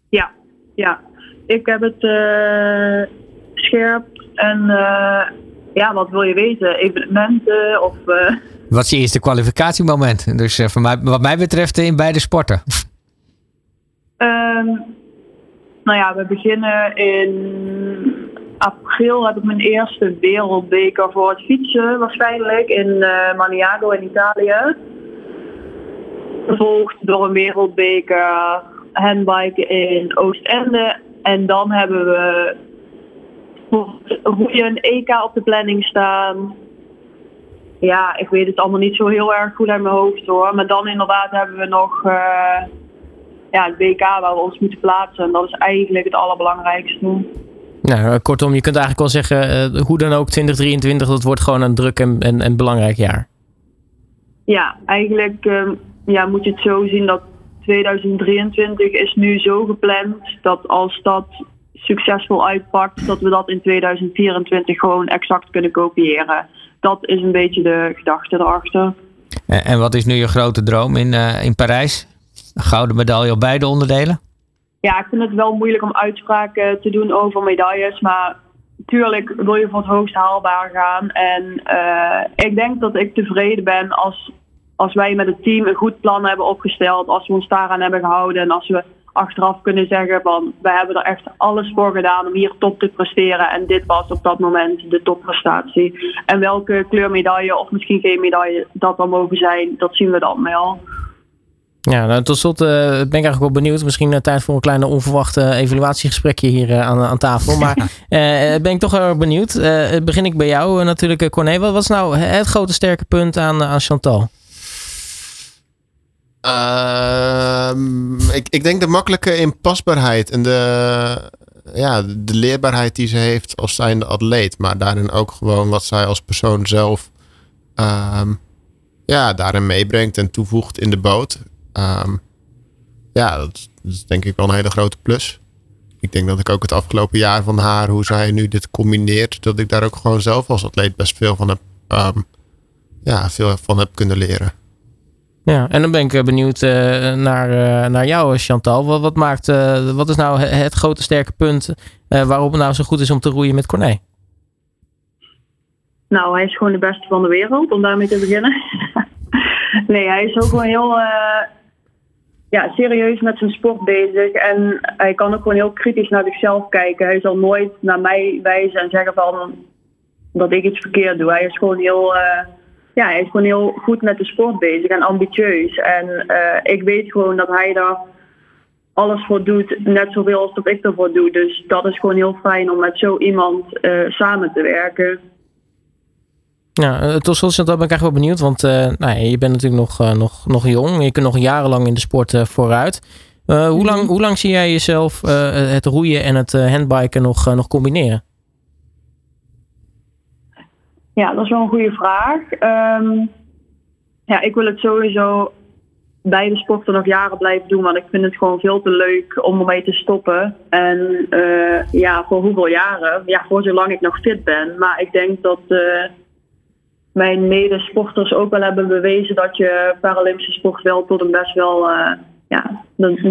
Ja, ja. Ik heb het scherp en ja, wat wil je weten? Evenementen of... Wat is je eerste kwalificatiemoment? Dus voor mij, wat mij betreft in beide sporten. Um, nou ja, we beginnen in april heb ik mijn eerste wereldbeker voor het fietsen waarschijnlijk in uh, Maniago in Italië. Gevolgd door een wereldbeker handbiken in Oostende. En dan hebben we een EK op de planning staan. ja, ik weet het allemaal niet zo heel erg goed uit mijn hoofd hoor. Maar dan inderdaad hebben we nog uh, ja, het WK waar we ons moeten plaatsen. En dat is eigenlijk het allerbelangrijkste. Nou, kortom, je kunt eigenlijk wel zeggen, uh, hoe dan ook 2023, dat wordt gewoon een druk en, en, en belangrijk jaar. Ja, eigenlijk uh, ja, moet je het zo zien dat 2023 is nu zo gepland dat als dat succesvol uitpakt, dat we dat in 2024 gewoon exact kunnen kopiëren. Dat is een beetje de gedachte erachter. En wat is nu je grote droom in, uh, in Parijs? Een gouden medaille op beide onderdelen? Ja, ik vind het wel moeilijk om uitspraken te doen over medailles. Maar natuurlijk wil je voor het hoogst haalbaar gaan. En uh, ik denk dat ik tevreden ben als, als wij met het team een goed plan hebben opgesteld. Als we ons daaraan hebben gehouden. En als we achteraf kunnen zeggen van we hebben er echt alles voor gedaan om hier top te presteren. En dit was op dat moment de topprestatie. En welke kleurmedaille of misschien geen medaille dat dan mogen zijn, dat zien we dan wel. Ja, nou, tot slot uh, ben ik eigenlijk wel benieuwd. Misschien uh, tijd voor een kleine onverwachte evaluatiegesprekje hier uh, aan, aan tafel. Maar ben ik toch erg benieuwd. begin ik bij jou natuurlijk, Corné. Wat was nou het grote sterke punt aan, aan Chantal? Ehm, ik, ik denk de makkelijke inpasbaarheid en de, ja, de leerbaarheid die ze heeft als zijnde atleet. Maar daarin ook gewoon wat zij als persoon zelf um, ja, daarin meebrengt en toevoegt in de boot. Um, ja, dat is denk ik wel een hele grote plus. Ik denk dat ik ook het afgelopen jaar van haar, hoe zij nu dit combineert, dat ik daar ook gewoon zelf als atleet best veel van heb, ja, veel van heb kunnen leren. Ja, en dan ben ik eh, benieuwd uh, naar, uh, naar jou, Chantal. Wat, wat, maakt, uh, wat is nou het grote sterke punt waarop het nou zo goed is om te roeien met Corné? Nou, hij is gewoon de beste van de wereld, om daarmee te beginnen. nee, hij is ook gewoon heel ja, serieus met zijn sport bezig. En hij kan ook gewoon heel kritisch naar zichzelf kijken. Hij zal nooit naar mij wijzen en zeggen van dat ik iets verkeerd doe. Hij is gewoon heel ja, hij is gewoon heel goed met de sport bezig en ambitieus. En uh, ik weet gewoon dat hij daar alles voor doet, net zoveel als dat ik ervoor doe. Dus dat is gewoon heel fijn om met zo iemand uh, samen te werken. Ja, uh, tot slot ben ik eigenlijk wel benieuwd, want nou, je bent natuurlijk nog, nog, nog jong. Je kunt nog jarenlang in de sport vooruit. hoe, lang, hoe lang zie jij jezelf het roeien en het handbiken nog, nog combineren? Ja, dat is wel een goede vraag. Um, ja, ik wil het sowieso bij de sporten nog jaren blijven doen, want ik vind het gewoon veel te leuk om ermee te stoppen. En ja, voor hoeveel jaren? Ja, voor zolang ik nog fit ben. Maar ik denk dat mijn medesporters ook wel hebben bewezen dat je Paralympische sport wel tot een best wel, uh, ja,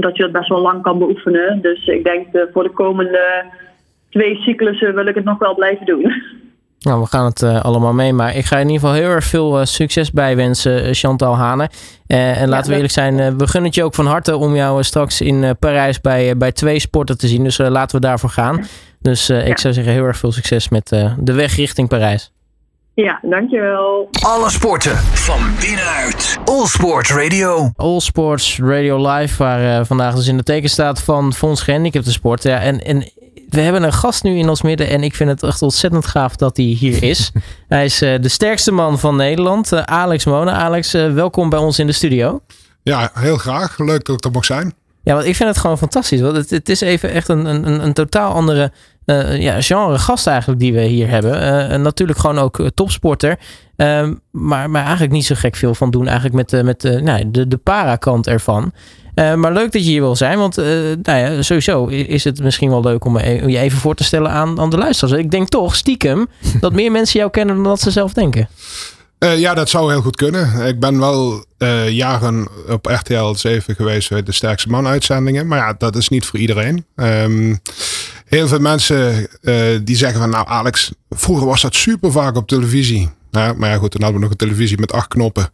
dat je het best wel lang kan beoefenen. Dus ik denk voor de komende twee cyclussen wil ik het nog wel blijven doen. Nou, we gaan het uh, allemaal mee. Maar ik ga in ieder geval heel erg veel uh, succes bijwensen, Chantal Hane. en laten we eerlijk zijn, we gunnen het je ook van harte om jou straks in Parijs bij, bij twee sporten te zien. Dus laten we daarvoor gaan. Dus ja. ik zou zeggen, heel erg veel succes met de weg richting Parijs. Ja, dankjewel. Alle sporten van binnenuit. All Sports Radio. All Sports Radio Live, waar vandaag dus in de teken staat van Fonds Gehandicapten Sport. Ja, en, en we hebben een gast nu in ons midden en ik vind het echt ontzettend gaaf dat hij hier is. hij is uh, de sterkste man van Nederland, uh, Alex Mona. Alex, uh, welkom bij ons in de studio. Ja, heel graag. Leuk dat ik er mag zijn. Ja, want ik vind het gewoon fantastisch. Want het, het is even echt een, een, een totaal andere ja, genre gast eigenlijk die we hier hebben. natuurlijk gewoon ook topsporter. Ehm, maar, maar eigenlijk niet zo gek veel van doen eigenlijk met, met nou, de, de para-kant ervan. Uh, maar leuk dat je hier wil zijn, want uh, nou ja, sowieso is het misschien wel leuk om je even voor te stellen aan, aan de luisteraars. Ik denk toch stiekem dat meer mensen jou kennen dan dat ze zelf denken. Uh, ja, dat zou heel goed kunnen. Ik ben wel jaren op RTL 7 geweest bij de Sterkste Man uitzendingen. Maar ja, dat is niet voor iedereen. Um, heel veel mensen die zeggen van nou Alex, vroeger was dat super vaak op televisie. Ja, maar ja, goed, toen hadden we nog een televisie met acht knoppen.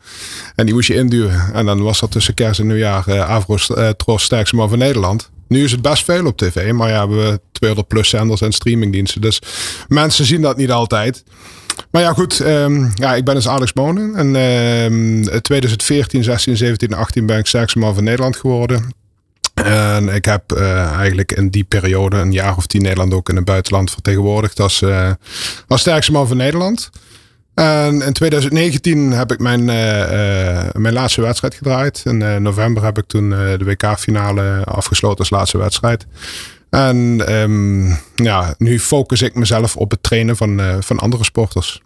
En die moest je induwen. En dan was dat tussen kerst en nieuwjaar uh, Avro uh, Tros van Nederland. Nu is het best veel op tv, maar ja, we hebben 200 plus zenders en streamingdiensten. Dus mensen zien dat niet altijd. Maar ja, goed. Um, ja, ik ben dus Alex Monen. En um, 2014, 16, 17 en 18 ben ik sterkste man van Nederland geworden. En ik heb uh, eigenlijk in die periode een jaar of tien Nederland ook in het buitenland vertegenwoordigd als, uh, als sterkste man van Nederland. En in 2019 heb ik mijn, mijn laatste wedstrijd gedraaid. In november heb ik toen de WK-finale afgesloten als laatste wedstrijd. En ehm, ja, nu focus ik mezelf op het trainen van, van andere sporters.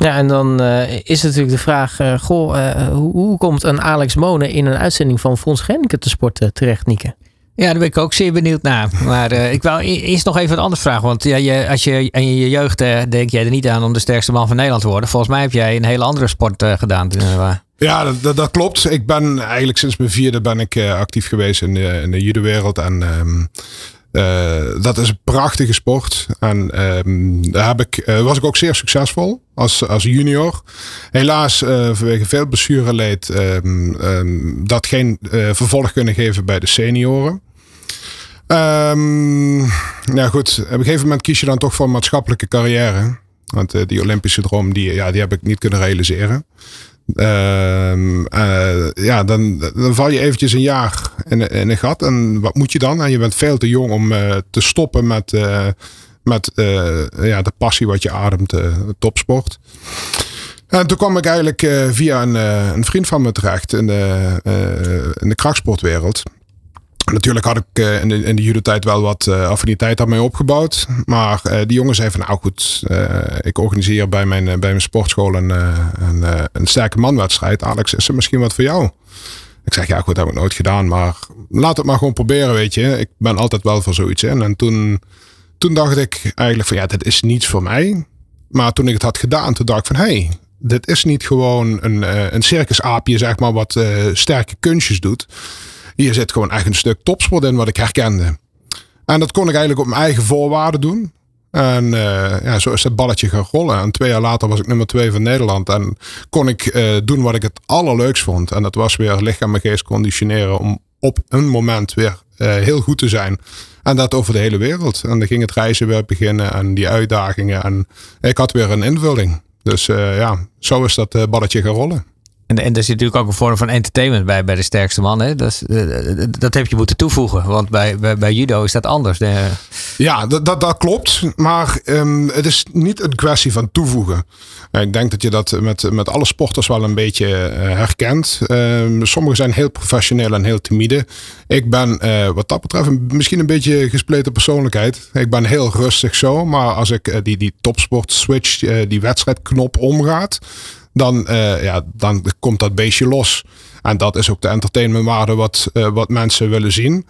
Ja, en dan uh, is natuurlijk de vraag: uh, goh, uh, hoe, hoe, komt een Alex Monen in een uitzending van Fons Genneke te sporten terecht, Nieke? Ja, daar ben ik ook zeer benieuwd naar. Maar ik wil e-, eerst nog even een andere vraag. Want ja, je, als je in je jeugd denk jij er niet aan om de sterkste man van Nederland te worden. Volgens mij heb jij een hele andere sport gedaan. Ja, dat, dat, klopt. Ik ben eigenlijk sinds mijn vierde ben ik actief geweest in de, in de judo-wereld. En um, uh, dat is een prachtige sport. En um, daar heb ik, uh, was ik ook zeer succesvol als, als junior. Helaas, uh, vanwege veel blessureleed, um, dat geen vervolg kunnen geven bij de senioren. ja, goed. Op een gegeven moment kies je dan toch voor een maatschappelijke carrière. Want die Olympische droom, die, ja, die heb ik niet kunnen realiseren. Uh, uh, ja, dan, dan val je eventjes een jaar in, in een gat. En wat moet je dan? En je bent veel te jong om uh, te stoppen met, uh, met ja, de passie wat je ademt, topsport. En toen kwam ik eigenlijk via een, een, vriend van me terecht in de, in de krachtsportwereld. Natuurlijk had ik uh, in de, in de judo-tijd wel wat uh, affiniteit daarmee opgebouwd. Maar uh, die jongen zei van nou goed, ik organiseer bij mijn, bij mijn sportschool een, een, een sterke manwedstrijd. Alex, is er misschien wat voor jou? Ik zeg ja goed, dat heb ik nooit gedaan. Maar laat het maar gewoon proberen, weet je. Ik ben altijd wel voor zoiets. in. En toen, toen dacht ik eigenlijk van ja, dit is niets voor mij. Maar toen ik het had gedaan, toen dacht ik van hé, hey, dit is niet gewoon een, een circusaapje zeg maar wat sterke kunstjes doet. Hier zit gewoon echt een stuk topsport in wat ik herkende. En dat kon ik eigenlijk op mijn eigen voorwaarden doen. En uh, ja, zo is het balletje gaan rollen. En twee jaar later was ik nummer twee van Nederland. En kon ik uh, doen wat ik het allerleukst vond. En dat was weer lichaam en geest conditioneren. Om op een moment weer uh, heel goed te zijn. En dat over de hele wereld. En dan ging het reizen weer beginnen. En die uitdagingen. En ik had weer een invulling. Dus ja, zo is dat balletje gaan rollen. En, er zit natuurlijk ook een vorm van entertainment bij, bij de sterkste man. Hè? Dat, eh, dat heb je moeten toevoegen. Want bij, bij, judo is dat anders. De... Ja, dat, dat, klopt. Maar um, het is niet een kwestie van toevoegen. Ik denk dat je dat met, met alle sporters wel een beetje herkent. Um, sommigen zijn heel professioneel en heel timide. Ik ben wat dat betreft misschien een beetje gespleten persoonlijkheid. Ik ben heel rustig zo. Maar als ik die, die topsport switch, die wedstrijdknop omgaat dan, uh, ja, dan komt dat beestje los. En dat is ook de entertainmentwaarde wat, uh, wat mensen willen zien.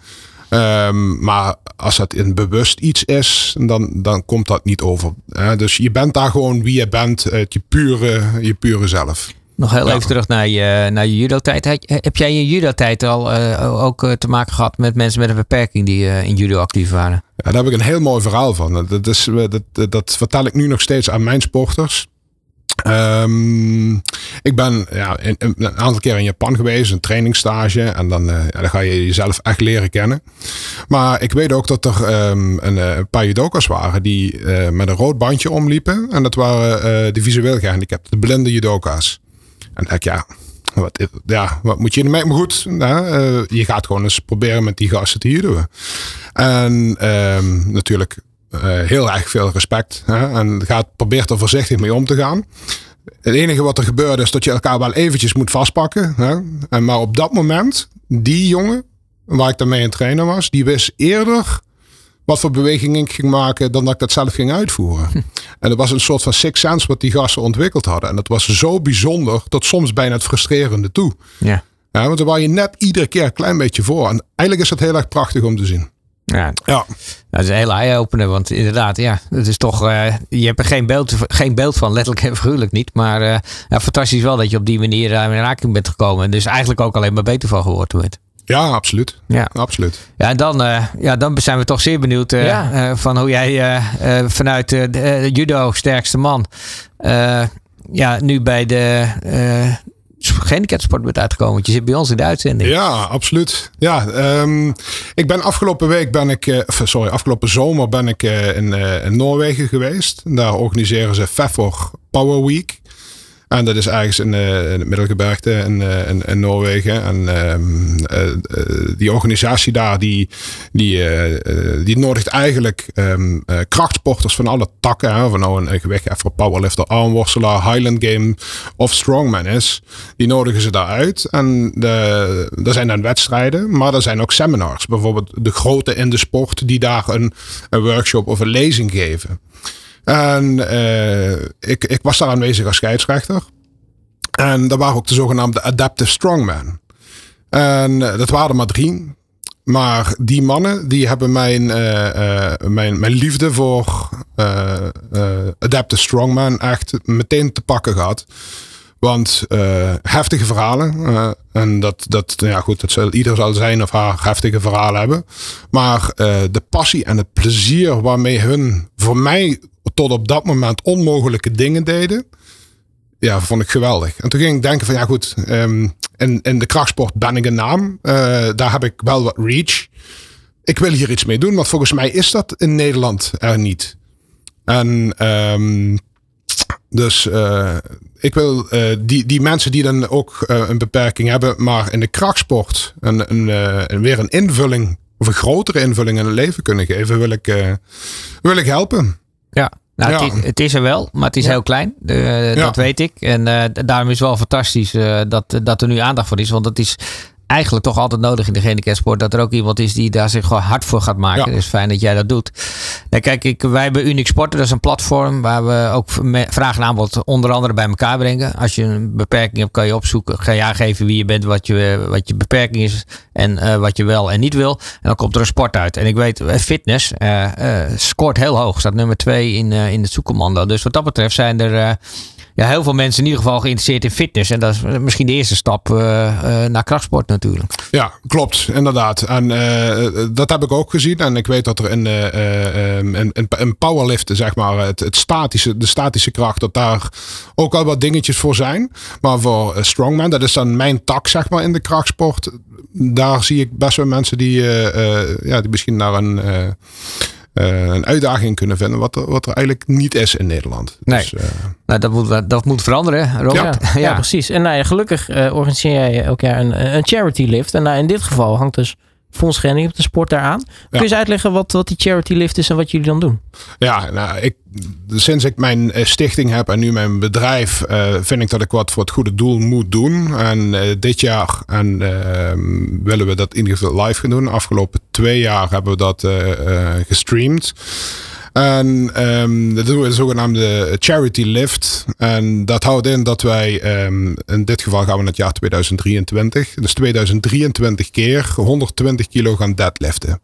Um, maar als het in bewust iets is, dan, dan komt dat niet over. Hè? Dus je bent daar gewoon wie je bent, je pure, je pure zelf. Nog heel even terug naar je, naar je judo-tijd. Heb jij in je judo-tijd al uh, ook te maken gehad met mensen met een beperking die uh, in judo actief waren? Ja, daar heb ik een heel mooi verhaal van. Dat, is, dat, dat vertel ik nu nog steeds aan mijn sporters. Um, ik ben ja, een aantal keer in Japan geweest, een trainingsstage. En dan, uh, ja, dan ga je jezelf echt leren kennen. Maar ik weet ook dat er um, een, eh, een, paar judokas waren die uh, met een rood bandje omliepen. En dat waren de visueel gehandicapten, de blinde judoka's. En ik, ja, wat, ja, wat moet je ermee? Maar goed, uh, je gaat gewoon eens proberen met die gasten te judoën. En um, natuurlijk uh, heel erg veel respect. Hè? En gaat, probeert er voorzichtig mee om te gaan. Het enige wat er gebeurde is dat je elkaar wel eventjes moet vastpakken. Hè? En maar op dat moment, die jongen waar ik daarmee in trainer was, die wist eerder wat voor bewegingen ik ging maken dan dat ik dat zelf ging uitvoeren. Hm. En dat was een soort van six sense wat die gasten ontwikkeld hadden. En dat was zo bijzonder tot soms bijna het frustrerende toe. Ja. ja want dan was je net iedere keer een klein beetje voor. En eigenlijk is dat heel erg prachtig om te zien. Ja, ja. dat is een hele eye-opener. Want inderdaad, ja, het is toch, uh, je hebt er geen beeld, geen beeld van, letterlijk en figuurlijk niet. Maar uh, ja, fantastisch wel dat je op die manier uh, in raking bent gekomen. En dus eigenlijk ook alleen maar beter van geworden bent. Ja, absoluut. Ja, absoluut. Ja, en dan, ja, dan zijn we toch zeer benieuwd ja. van hoe jij vanuit de judo sterkste man ja, nu bij de gehandicaptensport bent uitgekomen. Want je zit bij ons in de uitzending. Ja, absoluut. Ja, um, ik ben afgelopen week ben ik, uh, sorry, afgelopen zomer ben ik uh, in, uh, in, Noorwegen geweest. Daar organiseren ze FEFOR Power Week. En dat is ergens in, uh, in het Middelgebergte in, uh, in, Noorwegen. En uh, die organisatie daar, die, die, die nodigt eigenlijk um, krachtsporters van alle takken. Hè, of nou een gewichtheffer, powerlifter, armworstelaar, Highland Game of Strongman is. Die nodigen ze daar uit. En de, er zijn dan wedstrijden, maar er zijn ook seminars. Bijvoorbeeld de grote in de sport die daar een, een workshop of een lezing geven. En uh, ik, ik was daar aanwezig als scheidsrechter. En daar waren ook de zogenaamde Adaptive Strongmen. En uh, dat waren er maar drie. Maar die mannen die hebben mijn, uh, mijn, mijn liefde voor Adaptive Strongman echt meteen te pakken gehad. Want heftige verhalen. en dat, dat, ja goed, dat zal, ieder zal zijn of haar heftige verhalen hebben. Maar de passie en het plezier waarmee hun voor mij tot op dat moment onmogelijke dingen deden. Ja, vond ik geweldig. En toen ging ik denken van ja goed, um, in, in de krachtsport ben ik een naam. Uh, daar heb ik wel wat reach. Ik wil hier iets mee doen, want volgens mij is dat in Nederland er niet. En um, dus uh, ik wil uh, die, die mensen die dan ook een beperking hebben, maar in de krachtsport een, een, een, weer een invulling of een grotere invulling in het leven kunnen geven, wil ik, wil ik helpen. Ja, nou, het, is, het, is, er wel, maar het is heel klein. Dat weet ik. En uh, daarom is het wel fantastisch uh, dat, dat er nu aandacht voor is. Want het is eigenlijk toch altijd nodig in de gehandicapsport dat er ook iemand is die daar zich gewoon hard voor gaat maken. Ja. Dus fijn dat jij dat doet. Nou, kijk, ik, wij hebben Unique Sporten, dat is een platform waar we ook vraag en aanbod onder andere bij elkaar brengen. Als je een beperking hebt, kan je opzoeken, ga je aangeven wie je bent, wat je, wat je beperking is en uh, wat je wel en niet wil. En dan komt er een sport uit. En ik weet, eh, fitness uh, uh, scoort heel hoog, staat nummer twee in, in het zoekcommando. Dus wat dat betreft zijn er ja, heel veel mensen in ieder geval geïnteresseerd in fitness. En dat is misschien de eerste stap uh, uh, naar krachtsport natuurlijk. Ja, klopt. Inderdaad. En uh, dat heb ik ook gezien. En ik weet dat er in, in, in, powerliften, zeg maar, het, het, statische, de statische kracht, dat daar ook al wat dingetjes voor zijn. Maar voor strongman, dat is dan mijn tak, zeg maar, in de krachtsport. Daar zie ik best wel mensen die, ja, die misschien naar een een uitdaging kunnen vinden. Wat er, wat er eigenlijk niet is in Nederland. Nee. Dus, uh, nou, dat, moet, dat moet veranderen, Robert. Ja, ja. precies. En nou ja, gelukkig uh, organiseer jij elk jaar een, een charity lift. En nou, in dit geval hangt dus Fonds op de Sport daaraan. Kun je eens uitleggen wat, wat die charity lift is en wat jullie dan doen? Ja, nou, ik, sinds ik mijn eh, stichting heb en nu mijn bedrijf, uh, vind ik dat ik wat voor het goede doel moet doen. En uh, dit jaar en, uh, willen we dat in ieder geval live gaan doen. Afgelopen twee jaar hebben we dat gestreamd. En um, dat doen we de zogenaamde charity lift. En dat houdt in dat wij, um, in dit geval gaan we het jaar 2023. Dus 2023 keer 120 kilo gaan deadliften.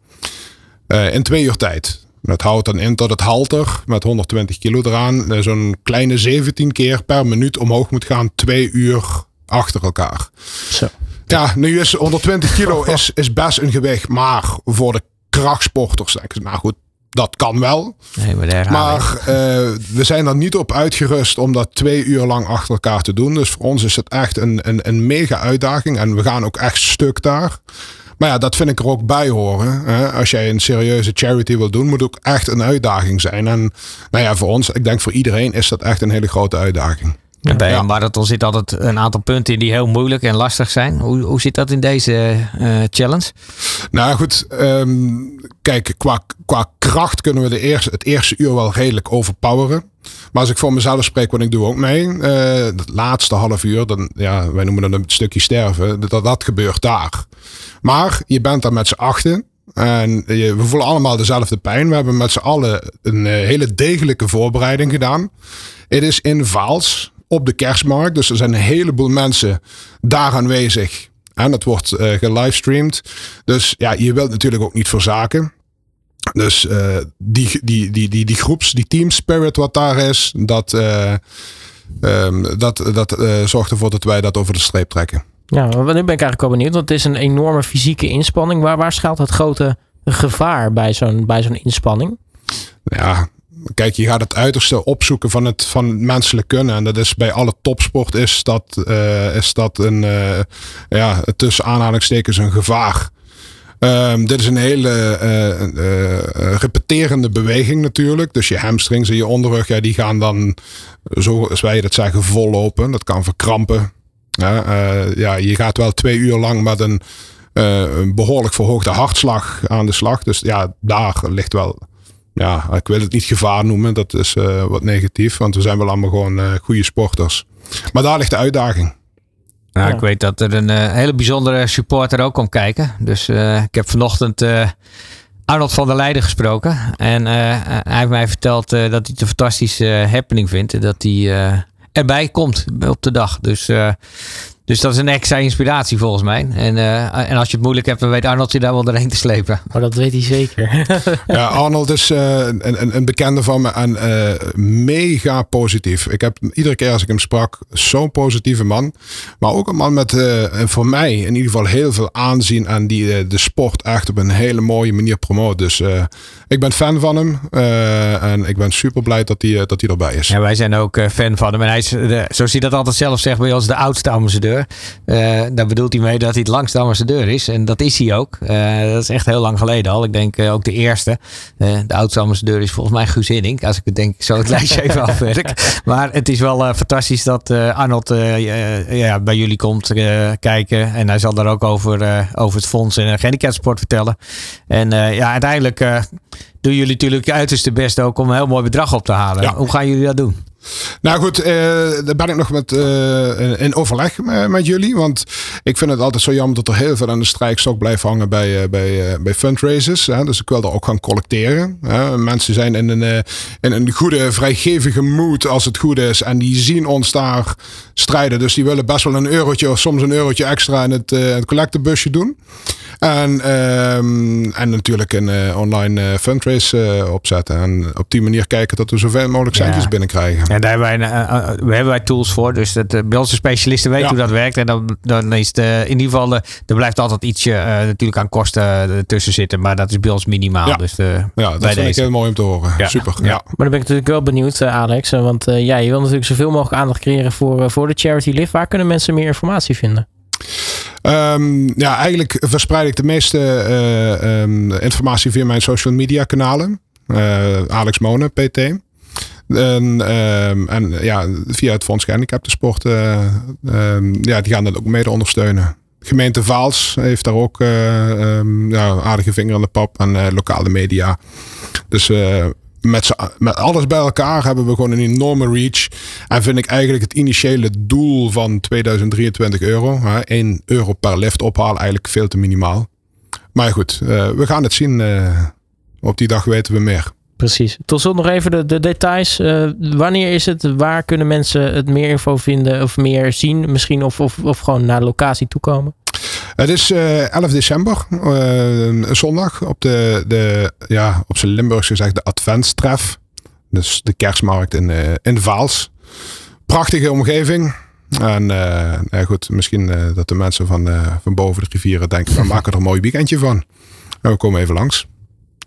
Uh, in twee uur tijd. Dat houdt dan in dat het halter met 120 kilo eraan uh, zo'n kleine 17 keer per minuut omhoog moet gaan. Twee uur achter elkaar. Zo. Ja, nu is 120 kilo is, is best een gewicht. Maar voor de krachtsporters, nou goed, dat kan wel. Nee, maar, maar uh, we zijn er niet op uitgerust om dat twee uur lang achter elkaar te doen. Dus voor ons is het echt een, een, een mega uitdaging. En we gaan ook echt stuk daar. Maar ja, dat vind ik er ook bij horen. Hè? Als jij een serieuze charity wil doen, moet ook echt een uitdaging zijn. En nou ja, voor ons, ik denk voor iedereen, is dat echt een hele grote uitdaging. Ja, bij een marathon zit altijd een aantal punten in die heel moeilijk en lastig zijn. Hoe, hoe zit dat in deze uh, challenge? Nou goed, um, kijk, qua, qua kracht kunnen we de eerste, het eerste uur wel redelijk overpoweren. Maar als ik voor mezelf spreek, want ik doe ook mee, uh, het laatste half uur, dan, ja, wij noemen dat een stukje sterven, dat, dat gebeurt daar. Maar je bent daar met z'n achten. En we voelen allemaal dezelfde pijn. We hebben met z'n allen een uh, hele degelijke voorbereiding gedaan. Het is in Vaals op de kerstmarkt. Dus er zijn een heleboel mensen daar aanwezig. En dat wordt uh, gelivestreamd. Dus ja, je wilt natuurlijk ook niet verzaken. Dus uh, die, die, die, die, die groeps, die team spirit wat daar is, dat, uh, um, dat, dat uh, zorgt ervoor dat wij dat over de streep trekken. Ja, nu ben ik eigenlijk wel benieuwd, want het is een enorme fysieke inspanning. Waar, waar schuilt het grote gevaar bij zo'n bij zo'n inspanning? Ja, kijk, je gaat het uiterste opzoeken van het van menselijk kunnen. En dat is bij alle topsport is dat, uh, is dat een, uh, ja, tussen aanhalingstekens een gevaar. Ehm, dit is een hele eh, eh, repeterende beweging natuurlijk. Dus je hamstrings en je onderrug, ja, die gaan dan, zoals wij dat zeggen, vol lopen. Dat kan verkrampen. Ja, eh, ja, je gaat wel twee uur lang met een, een behoorlijk verhoogde hartslag aan de slag. Dus ja, daar ligt wel ja, ik wil het niet gevaar noemen. Dat is wat negatief. Want we zijn wel allemaal gewoon goede sporters. Maar daar ligt de uitdaging. Nou, Ik weet dat er een uh, hele bijzondere supporter ook komt kijken. Dus uh, ik heb vanochtend uh, Arnold van der Leijden gesproken. En hij heeft mij verteld dat hij het een fantastische happening vindt. En dat hij erbij komt op de dag. Dus dus dat is een extra inspiratie volgens mij. En, uh, en als je het moeilijk hebt, dan weet Arnold je daar wel doorheen te slepen. Maar dat weet hij zeker. ja, Arnold is uh, een, een, bekende van me en uh, mega positief. Ik heb iedere keer als ik hem sprak, zo'n positieve man. Maar ook een man met voor mij in ieder geval heel veel aanzien en die de sport echt op een hele mooie manier promoot. Dus ik ben fan van hem en ik ben super blij dat hij, dat hij erbij is. Ja, wij zijn ook fan van hem. En hij is, de, zoals hij dat altijd zelf zegt bij ons, de oudste ambassadeur. Uh, daar bedoelt hij mee dat hij het langste ambassadeur is. En dat is hij ook. Uh, dat is echt heel lang geleden al. Ik denk uh, ook de eerste. de oudste ambassadeur is volgens mij Guus Hiddink. Als ik het denk zo het lijstje even afwerk. Maar het is wel fantastisch dat Arnold ja, bij jullie komt kijken. En hij zal daar ook over, over het fonds en gehandicapsport vertellen. En ja, uiteindelijk doen jullie natuurlijk je uiterste best ook om een heel mooi bedrag op te halen. Ja. Hoe gaan jullie dat doen? Nou goed, uh, daar ben ik nog met, uh, in overleg met, jullie. Want ik vind het altijd zo jammer dat er heel veel aan de strijkstok blijft hangen bij, uh, bij, bij fundraisers. Hè. Dus ik wil er ook gaan collecteren. Hè. Mensen zijn in een, in een goede, vrijgevige mood als het goed is. En die zien ons daar strijden. Dus die willen best wel een eurotje of soms een eurotje extra in het, het collectebusje doen. En, um, en natuurlijk een online fundraise opzetten. En op die manier kijken dat we zoveel mogelijk centjes ja. binnenkrijgen. En daar hebben wij, uh, hebben wij tools voor. Dus dat, uh, bij onze specialisten weten hoe dat werkt. En dan, dan is het in ieder geval, er blijft altijd ietsje natuurlijk aan kosten tussen zitten. Maar dat is bij ons minimaal. Ja, dus, ja dat vind deze. ik heel mooi om te horen. Ja. Super. Ja. Maar dan ben ik natuurlijk wel benieuwd, Alex. Want ja, je wil natuurlijk zoveel mogelijk aandacht creëren voor, voor de Charity Live. Waar kunnen mensen meer informatie vinden? Um, ja, eigenlijk verspreid ik de meeste uh, um, informatie via mijn social media kanalen. Uh, Alex Monen, PT. En, um, en ja, via het Fonds Gehandicaptensport, um, ja, die gaan dat ook mede ondersteunen. Gemeente Vaals heeft daar ook ja, aardige vinger in de pap en lokale media. Dus met, met alles bij elkaar hebben we gewoon een enorme reach. En vind ik eigenlijk het initiële doel van 2023 euro, hè, 1 euro per lift ophalen, eigenlijk veel te minimaal. Maar goed, we gaan het zien. op die dag weten we meer. Precies. Tot slot nog even de, de details. Uh, wanneer is het? Waar kunnen mensen het meer info vinden of meer zien? Misschien of, of, of gewoon naar de locatie toekomen? Het is uh, 11 december, uh, zondag, op de, de ja, op zijn Limburgs gezegd de Adventstref. Dus de kerstmarkt in, uh, in Vaals. Prachtige omgeving. En ja, goed, misschien dat de mensen van, van boven de rivieren denken, we maken er een mooi weekendje van. En we komen even langs.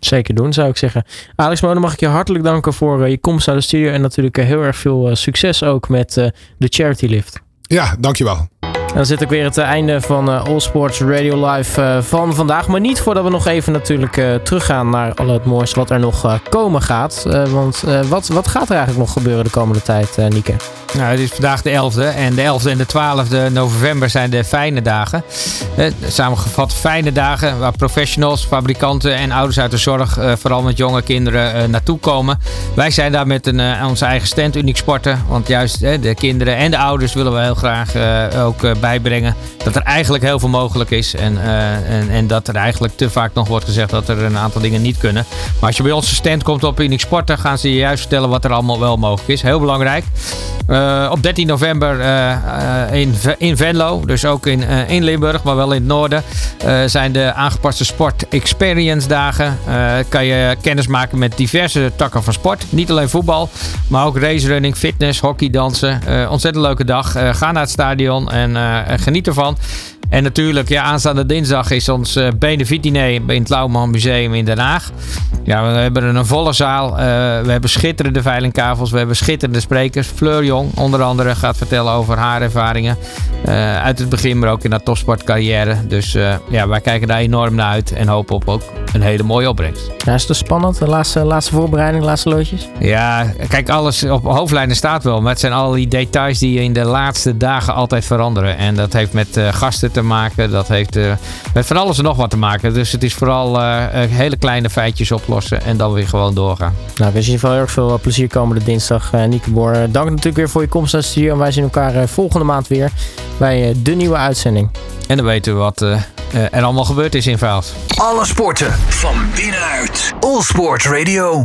Zeker doen, zou ik zeggen. Alex Monen, mag ik je hartelijk danken voor je komst naar de studio. En natuurlijk heel erg veel succes ook met de Charity Lift. Ja, dankjewel. Dan zit ook weer het einde van uh, All Sports Radio Live uh, van vandaag. Maar niet voordat we nog even natuurlijk teruggaan naar al het mooiste wat er nog komen gaat. want wat, wat gaat er eigenlijk nog gebeuren de komende tijd, Nieke? Nou, het is vandaag de 11e en de 11e en de 12e november zijn de fijne dagen. samengevat fijne dagen waar professionals, fabrikanten en ouders uit de zorg, vooral met jonge kinderen, naartoe komen. Wij zijn daar met een, onze eigen stand Uniek Sporten. Want juist de kinderen en de ouders willen we heel graag ook bijbrengen. Dat er eigenlijk heel veel mogelijk is. En, uh, en, en, dat er eigenlijk te vaak nog wordt gezegd dat er een aantal dingen niet kunnen. Maar als je bij onze stand komt op Unix Sport, gaan ze je juist vertellen wat er allemaal wel mogelijk is. Heel belangrijk. Uh, op 13 november uh, in, in Venlo, dus ook in, in Limburg, maar wel in het noorden, zijn de aangepaste Sport Experience dagen. kan je kennis maken met diverse takken van sport. Niet alleen voetbal, maar ook racerunning, fitness, hockey, dansen. ontzettend leuke dag. ga naar het stadion en geniet ervan. En natuurlijk, ja, aanstaande dinsdag is ons uh, benefietdiner in het Lauwman Museum in Den Haag. Ja, we hebben een volle zaal. Uh, we hebben schitterende veilingkavels. We hebben schitterende sprekers. Fleur Jong, onder andere, gaat vertellen over haar ervaringen. Uh, uit het begin, maar ook in haar topsportcarrière. Dus ja, wij kijken daar enorm naar uit. En hopen op ook een hele mooie opbrengst. Ja, is het spannend? De laatste, laatste voorbereiding, laatste loodjes? Ja, kijk, alles op hoofdlijnen staat wel. Maar het zijn al die details die in de laatste dagen altijd veranderen. En dat heeft met gasten te maken. Dat heeft uh, met van alles en nog wat te maken. Dus het is vooral uh, hele kleine feitjes oplossen. En dan weer gewoon doorgaan. Nou, ik wens je in ieder geval heel erg veel plezier komende dinsdag, uh, Nieke Boer. Dank natuurlijk weer voor je komst naar de studio. En wij zien elkaar volgende maand weer bij de nieuwe uitzending. En dan weten we wat er allemaal gebeurd is in Vaals. Alle sporten van binnenuit. All Sport Radio.